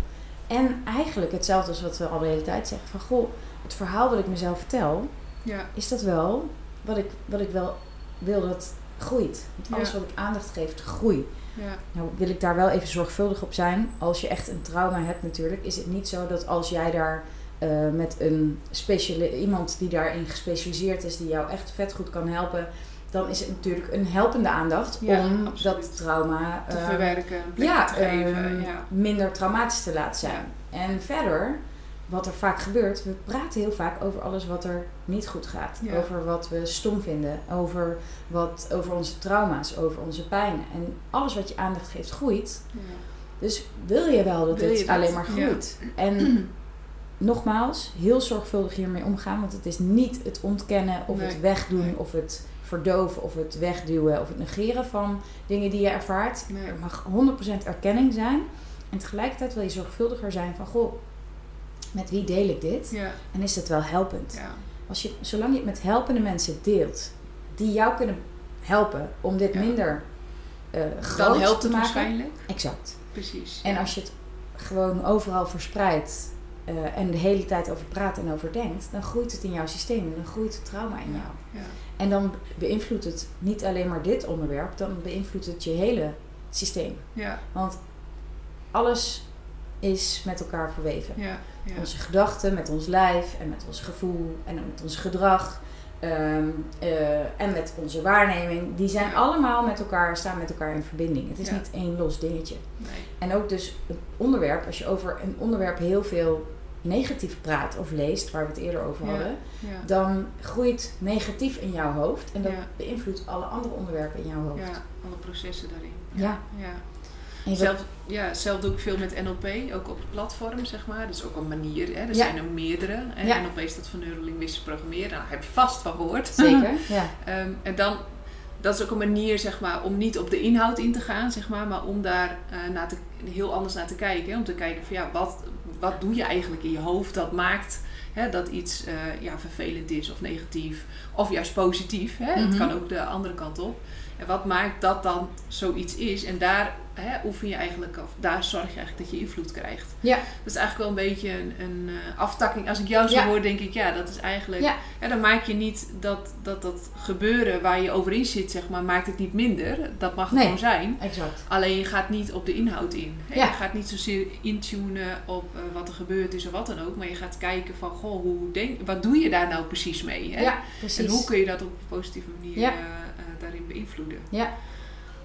En eigenlijk hetzelfde als wat we al de hele tijd zeggen. Van goh, het verhaal wat ik mezelf vertel, Ja, is dat wel wat ik, wat ik wel wil dat groeit. Want alles Ja. wat ik aandacht geef, groeit. ja, Nou wil ik daar wel even zorgvuldig op zijn. Als je echt een trauma hebt natuurlijk, is het niet zo dat als jij daar eh, met een speciali- iemand die daarin gespecialiseerd is, die jou echt vet goed kan helpen, dan is het natuurlijk een helpende aandacht Ja, om absoluut. dat trauma te eh, verwerken, ja, te geven. ja. minder traumatisch te laten zijn. En verder wat er vaak gebeurt, we praten heel vaak over alles wat er niet goed gaat. Over wat we stom vinden, over, wat, over onze trauma's, over onze pijn. En alles wat je aandacht geeft groeit. Dus wil je wel dat dit je dat? alleen maar groeit. En nogmaals, heel zorgvuldig hiermee omgaan. Want het is niet het ontkennen of Nee. het wegdoen Nee. of het verdoven of het wegduwen of het negeren van dingen die je ervaart. Nee. Er mag 100% erkenning zijn. En tegelijkertijd wil je zorgvuldiger zijn van, goh, met wie deel ik dit? Ja, En is het wel helpend? ja, Als je, zolang je het met helpende mensen deelt, die jou kunnen helpen om dit Ja. minder eh groot dan helpt te maken. waarschijnlijk. Exact. Precies. En als je het gewoon overal verspreidt eh, en de hele tijd over praat en over denkt, dan groeit het in jouw systeem en dan groeit het trauma in jou. Ja, En dan beïnvloedt het niet alleen maar dit onderwerp, dan beïnvloedt het je hele systeem. ja, Want alles is met elkaar verweven. ja, ja. Onze gedachten, met ons lijf en met ons gevoel en met ons gedrag. ehm, eh, en met onze waarneming, die zijn Ja. allemaal met elkaar, staan met elkaar in verbinding. Het is Ja. niet één los dingetje. Nee. En ook dus een onderwerp, als je over een onderwerp heel veel negatief praat of leest, waar we het eerder over hadden, Ja, dan groeit negatief in jouw hoofd en dat Ja. beïnvloedt alle andere onderwerpen in jouw hoofd. ja, alle processen daarin. Ja. ja. Zelf, ja, zelf doe ik veel met NLP, ook op het platform, zeg maar. Dat is ook een manier, hè. er zijn er meerdere. Hè. NLP staat voor Neurolinguistisch Programmeren, daar heb je vast van gehoord. Zeker, ja. Ehm, en dan, dat is ook een manier, zeg maar, om niet op de inhoud in te gaan, zeg maar, maar om daar eh, naar te, heel anders naar te kijken. Hè. Om te kijken van, ja, wat, wat doe je eigenlijk in je hoofd dat maakt hè, dat iets eh, ja, vervelend is of negatief, of juist positief. Hè. Het Mhm. kan ook de andere kant op. En wat maakt dat dan zoiets is? En daar hè, oefen je eigenlijk, of daar zorg je eigenlijk dat je invloed krijgt. Ja. Dat is eigenlijk wel een beetje een, een eh, aftakking. Als ik jou zo Ja. hoor, denk ik, ja, dat is eigenlijk... Ja. Ja, dan maak je niet dat, dat dat gebeuren waar je over in zit, zeg maar, maakt het niet minder. Dat mag het Nee. gewoon zijn. Exact. Alleen je gaat niet op de inhoud in. Hè? Ja. Je gaat niet zozeer intunen op eh, wat er gebeurd is of wat dan ook. Maar je gaat kijken van, goh, hoe denk, wat doe je daar nou precies mee? Hè? Ja, precies. En hoe kun je dat op een positieve manier Ja. Daarin beïnvloeden? Ja.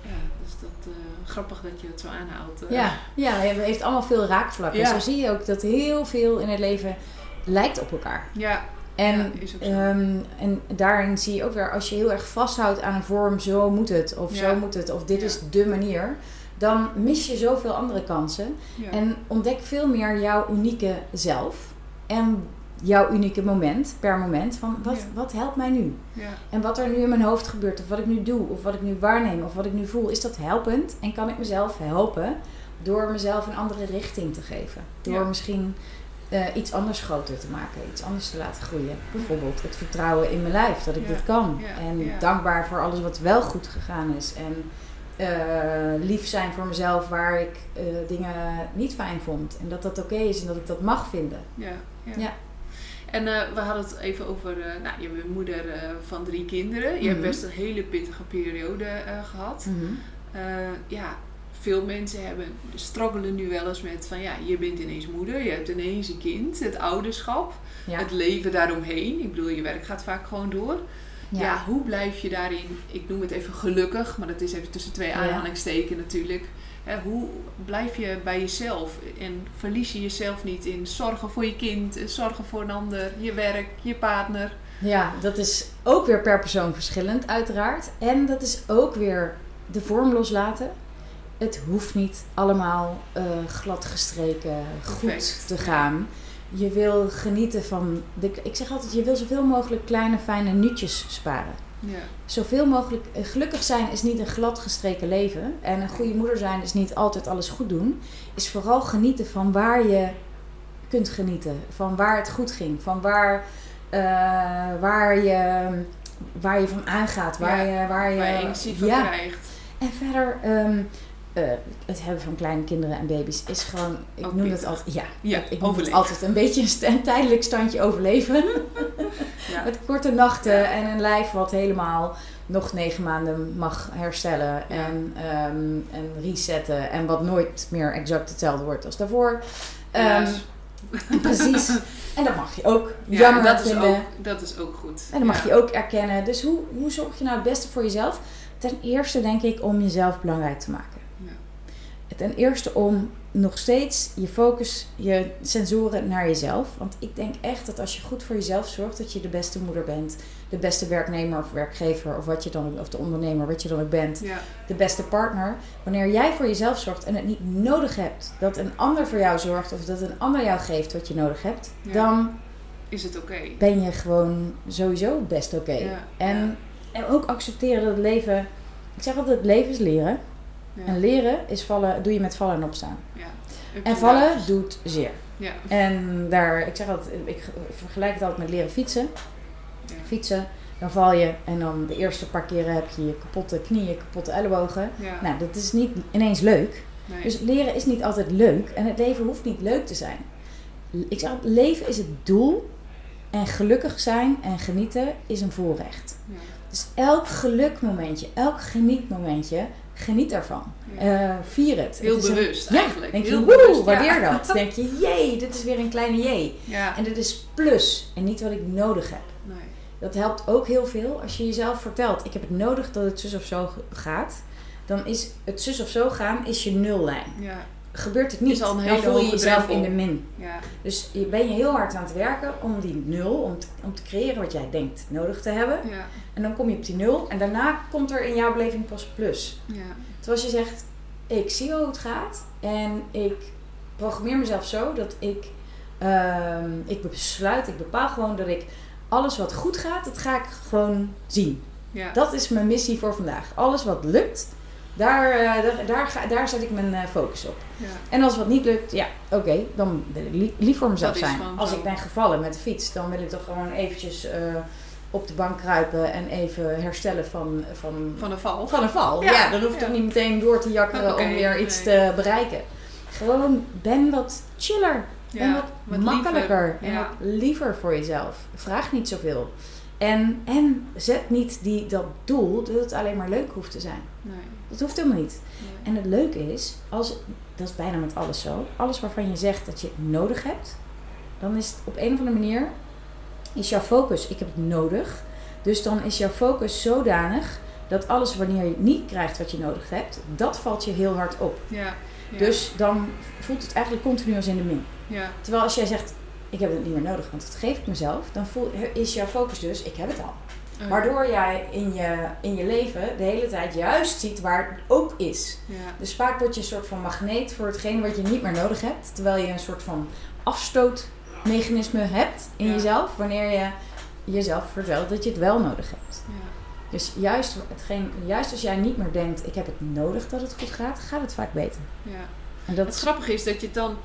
Ja, dus dat eh, grappig dat je het zo aanhaalt. eh. Ja, ja, het heeft allemaal veel raakvlakken. Ja. Zo zie je ook dat heel veel in het leven lijkt op elkaar. Ja, En, Ja, ehm, en daarin zie je ook weer, als je heel erg vasthoudt aan een vorm, zo moet het, of Ja. zo moet het, of dit is de manier, dan mis je zoveel andere kansen. En ontdek veel meer jouw unieke zelf en jouw unieke moment per moment van wat, Ja. wat helpt mij nu? ja. En wat er nu in mijn hoofd gebeurt, of wat ik nu doe, of wat ik nu waarneem, of wat ik nu voel, is dat helpend? En kan ik mezelf helpen door mezelf een andere richting te geven? Door Ja. misschien eh, iets anders groter te maken, iets anders te laten groeien. Bijvoorbeeld het vertrouwen in mijn lijf, dat ik dit kan. En dankbaar voor alles wat wel goed gegaan is. En eh, lief zijn voor mezelf waar ik eh, dingen niet fijn vond. En dat dat oké is en dat ik dat mag vinden. Ja, ja. Ja. En eh, we hadden het even over, eh, nou, je bent moeder eh, van drie kinderen. Je hebt Mhm. best een hele pittige periode eh, gehad. Eh, ja, veel mensen hebben, struggelen nu wel eens met van ja, je bent ineens moeder, je hebt ineens een kind, het ouderschap, Ja. het leven daaromheen. Ik bedoel, je werk gaat vaak gewoon door. Ja. hoe blijf je daarin, ik noem het even gelukkig, maar dat is even tussen twee Ja. aanhalingstekens natuurlijk. Hè, hoe blijf je bij jezelf en verlies je jezelf niet in zorgen voor je kind, eh, zorgen voor een ander, je werk, je partner? Ja, dat is ook weer per persoon verschillend, uiteraard. En dat is ook weer de vorm loslaten. Het hoeft niet allemaal eh, glad gestreken, goed Perfect. te gaan. Je wil genieten van. De, ik zeg altijd: je wil zoveel mogelijk kleine, fijne nutjes sparen. Ja, Zoveel mogelijk. eh, Gelukkig zijn is niet een glad gestreken leven. En een goede moeder zijn is niet altijd alles goed doen. Is vooral genieten van waar je kunt genieten. Van waar het goed ging. Van waar, eh, waar, je, waar je van aangaat. Waar Ja, je, waar je, waar je energie van ja. krijgt. En verder, ehm, eh, het hebben van kleine kinderen en baby's is gewoon, ik Ook noem het altijd, ja, Ja, ik, ik noem het altijd een beetje een, st- een tijdelijk standje overleven. Ja. Met korte nachten Ja. en een lijf wat helemaal nog negen maanden mag herstellen en, ehm, en resetten. En wat nooit meer exact hetzelfde wordt als daarvoor. Ehm, precies. En dat mag je ook Ja, jammer dat is, vinden. ook, dat is ook goed. En dat mag Ja. je ook erkennen. Dus hoe, hoe zorg je nou het beste voor jezelf? Ten eerste denk ik om jezelf belangrijk te maken. Ten eerste om nog steeds je focus, je sensoren naar jezelf. Want ik denk echt dat als je goed voor jezelf zorgt, dat je de beste moeder bent. De beste werknemer of werkgever of wat je dan of de ondernemer, wat je dan ook bent. Ja. De beste partner. Wanneer jij voor jezelf zorgt en het niet nodig hebt dat een ander voor jou zorgt of dat een ander jou geeft wat je nodig hebt, Ja. dan Is het oké? ben je gewoon sowieso best oké. Ja, En, ja. en ook accepteren dat het leven. Ik zeg altijd: het leven is leren. Ja. En leren is vallen, doe je met vallen en opstaan. Ja. En vallen doet zeer. Ja. En daar, ik zeg altijd, ik vergelijk het altijd met leren fietsen. Fietsen, dan val je en dan de eerste paar keren heb je je kapotte knieën, kapotte ellebogen. Nou, dat is niet ineens leuk. Nee. Dus leren is niet altijd leuk en het leven hoeft niet leuk te zijn. Ik zeg altijd, leven is het doel en gelukkig zijn en genieten is een voorrecht. Ja. Dus elk gelukmomentje, elk genietmomentje, geniet ervan. Ja. Eh, vier het. Heel Het is een- bewust ja, eigenlijk. denk je, woe, bewust, waardeer ja. dat. denk je, jee, dit is weer een kleine jee. Ja. En dit is plus en niet wat ik nodig heb. Nee. Dat helpt ook heel veel als je jezelf vertelt, ik heb het nodig dat het zus of zo gaat. Dan is het zus of zo gaan, is je nullijn. Ja. Gebeurt het niet, Is al een dan hele voel je hoge jezelf in de min. Ja. Dus je ben je heel hard aan het werken om die nul, om te, om te creëren wat jij denkt nodig te hebben. Ja. En dan kom je op die nul en daarna komt er in jouw beleving pas plus. Ja. Terwijl je zegt, ik zie hoe het gaat en ik programmeer mezelf zo dat ik, ehm, ik besluit, ik bepaal gewoon dat ik alles wat goed gaat, dat ga ik gewoon zien. Ja. Dat is mijn missie voor vandaag. Alles wat lukt, daar, eh, daar, daar, ga, daar zet ik mijn eh, focus op. Ja. En als wat niet lukt, ja, oké, dan wil ik lief, lief voor mezelf zijn. Als ik ben gevallen met de fiets, dan wil ik toch gewoon eventjes eh, op de bank kruipen en even herstellen van, van, Van een val. van een val. Ja, Ja, dan hoef ik ja. toch niet meteen door te jakkeren om weer iets nee. te bereiken. Gewoon ben wat chiller. Ja, wat, wat makkelijker liever. en Ja. wat liever voor jezelf. Vraag niet zoveel. En, en zet niet die, dat doel dat het alleen maar leuk hoeft te zijn. Nee. Dat hoeft helemaal niet. Nee. En het leuke is, als, dat is bijna met alles zo. Alles waarvan je zegt dat je het nodig hebt, dan is het op een of andere manier, is jouw focus, ik heb het nodig. Dus dan is jouw focus zodanig dat alles wanneer je niet krijgt wat je nodig hebt, dat valt je heel hard op. Ja. Ja. Dus dan voelt het eigenlijk continu als in de min. Ja. Terwijl als jij zegt, ik heb het niet meer nodig, want dat geef ik mezelf, dan voel, is jouw focus dus, ik heb het al. Oh. Waardoor jij in je, in je leven de hele tijd juist ziet waar het ook is. Ja. Dus vaak word je een soort van magneet voor hetgene wat je niet meer nodig hebt. Terwijl je een soort van afstootmechanisme hebt in Ja. jezelf. Wanneer je jezelf vertelt dat je het wel nodig hebt. Ja. Dus juist, hetgeen, juist als jij niet meer denkt, ik heb het nodig dat het goed gaat, gaat het vaak beter. Ja. En dat Het grappige is dat je het dan.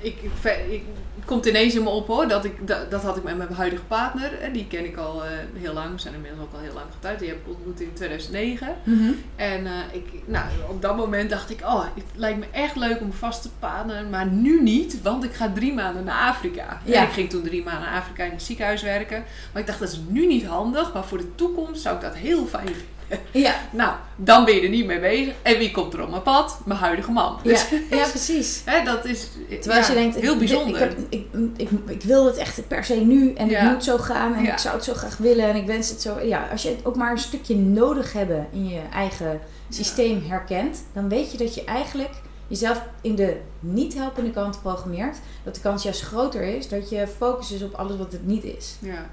Ik, ik, ik- het komt ineens in me op hoor. Dat, ik, dat, dat had ik met mijn huidige partner. hè, Die ken ik al eh, heel lang. We zijn inmiddels ook al heel lang getrouwd. Die heb ik ontmoet in 2009. Mhm. En eh, ik, nou, op dat moment dacht ik, oh, het lijkt me echt leuk om vast te partneren, maar nu niet, want ik ga drie maanden naar Afrika. Ja. En ik ging toen drie maanden naar Afrika in het ziekenhuis werken. Maar ik dacht, dat is nu niet handig, maar voor de toekomst zou ik dat heel fijn vinden. Ja, Nou, dan ben je er niet mee bezig. En wie komt er op mijn pad? Mijn huidige man. ja, Dus, ja, precies. hè, dat is Terwijl ja, je denkt, heel ik, bijzonder. Ik, ik, ik, ik wil het echt per se nu en Ja. het moet zo gaan en ik zou het zo graag willen en ik wens het zo. Ja, als je het ook maar een stukje nodig hebben in je eigen systeem herkent, dan weet je dat je eigenlijk jezelf in de niet helpende kant programmeert. Dat de kans juist groter is dat je focus is op alles wat het niet is. Ja.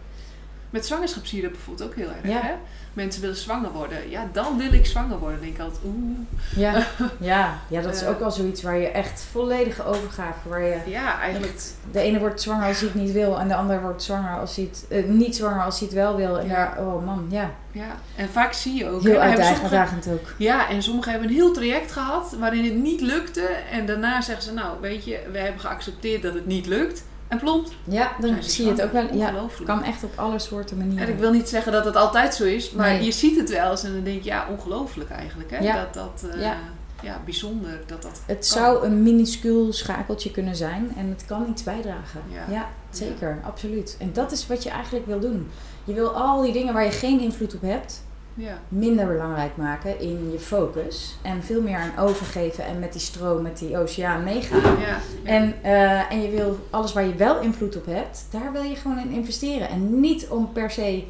Met zwangerschap zie je dat bijvoorbeeld ook heel erg. Ja. Hè? Mensen willen zwanger worden. Ja, dan wil ik zwanger worden. Dan denk ik altijd, oeh. Ja, ja, ja dat is Eh. ook wel zoiets waar je echt volledige overgave, waar je Ja, eigenlijk. Echt, de ene wordt zwanger als hij het niet wil en de ander wordt zwanger als hij het eh, niet zwanger als hij het wel wil. En Ja. daar, oh man, ja, Ja, en vaak zie je ook. heel uitdagend ook. Ja, en sommigen hebben een heel traject gehad waarin het niet lukte. En daarna zeggen ze, nou weet je, we hebben geaccepteerd dat het niet lukt. En plomp, Ja, dan zie je het ook wel. Ja, Ongelooflijk. kan echt op alle soorten manieren. En ik wil niet zeggen dat het altijd zo is, maar Nee. je ziet het wel eens en dan denk je, ja, ongelooflijk eigenlijk. Hè? Ja. Dat dat, eh, Ja. ja. bijzonder dat dat... Het kan. zou een minuscuul schakeltje kunnen zijn en het kan iets bijdragen. Ja, zeker, absoluut. En dat is wat je eigenlijk wil doen. Je wil al die dingen waar je geen invloed op hebt, Ja, minder belangrijk maken in je focus. En veel meer aan overgeven en met die stroom, met die oceaan meegaan. ja, ja. En, eh, en je wil alles waar je wel invloed op hebt, daar wil je gewoon in investeren. En niet om per se,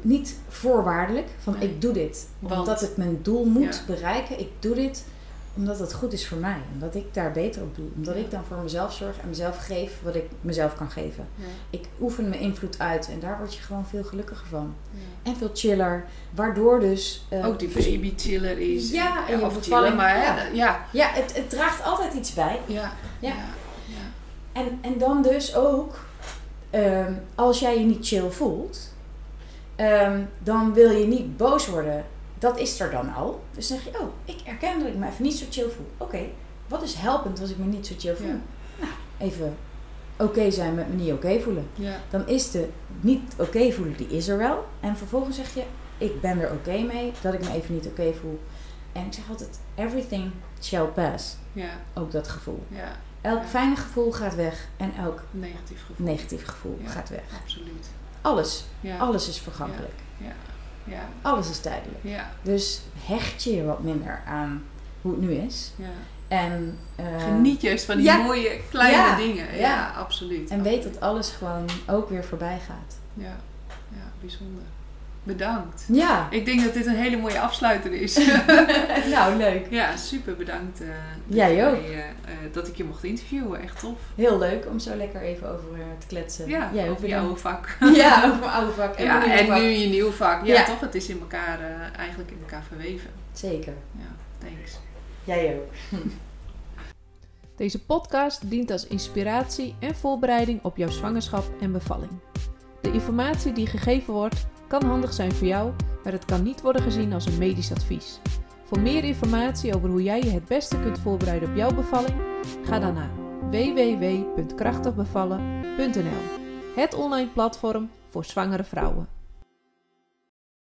niet voorwaardelijk, van Nee. ik doe dit. Want- Omdat het mijn doel moet bereiken. Ik doe dit omdat het goed is voor mij. Omdat ik daar beter op doe. Omdat Ja. ik dan voor mezelf zorg en mezelf geef wat ik mezelf kan geven. Ja. Ik oefen mijn invloed uit en daar word je gewoon veel gelukkiger van. En veel chiller. Waardoor dus... eh, Ook die baby chiller is. Ja, en je bevalling, maar ja. hè, ja. Ja, het, het draagt altijd iets bij. Ja. Ja. Ja. ja. En, en dan dus ook, ehm, als jij je niet chill voelt, ehm, dan wil je niet boos worden. Dat is er dan al. Dus dan zeg je, oh, ik erken dat ik me even niet zo chill voel. Oké, wat is helpend als ik me niet zo chill voel? Ja. Nou, even oké zijn met me niet oké voelen. Ja. Dan is de niet oké voelen, die is er wel. En vervolgens zeg je, ik ben er oké mee dat ik me even niet oké voel. En ik zeg altijd, everything shall pass. Ja. Ook dat gevoel. Ja. Elk fijne gevoel gaat weg en elk Negatief gevoel. negatief gevoel gaat weg. Absoluut. Alles, alles is vergankelijk. Ja. Ja. Alles is tijdelijk. Ja. Dus hecht je je wat minder aan hoe het nu is. Ja. En, eh, Geniet juist van die ja. mooie kleine dingen. Ja, Ja. absoluut. en weet dat alles gewoon ook weer voorbij gaat. Ja. ja, bijzonder. Bedankt. Ja, Ik denk dat dit een hele mooie afsluiter is. nou leuk. ja, super bedankt. eh, dat Jij ook. eh, eh, dat ik je mocht interviewen. Echt tof. Heel leuk om zo lekker even over te kletsen. Ja, Jij over je oude vak. Ja, over mijn oude vak. En ja, en vak. nu je nieuw vak. Ja, Ja. toch? Het is in elkaar, eh, eigenlijk in elkaar verweven. Zeker. Ja, thanks. Jij ook. Deze podcast dient als inspiratie en voorbereiding op jouw zwangerschap en bevalling. De informatie die gegeven wordt kan handig zijn voor jou, maar het kan niet worden gezien als een medisch advies. Voor meer informatie over hoe jij je het beste kunt voorbereiden op jouw bevalling, ga dan naar www.krachtigbevallen.nl, het online platform voor zwangere vrouwen.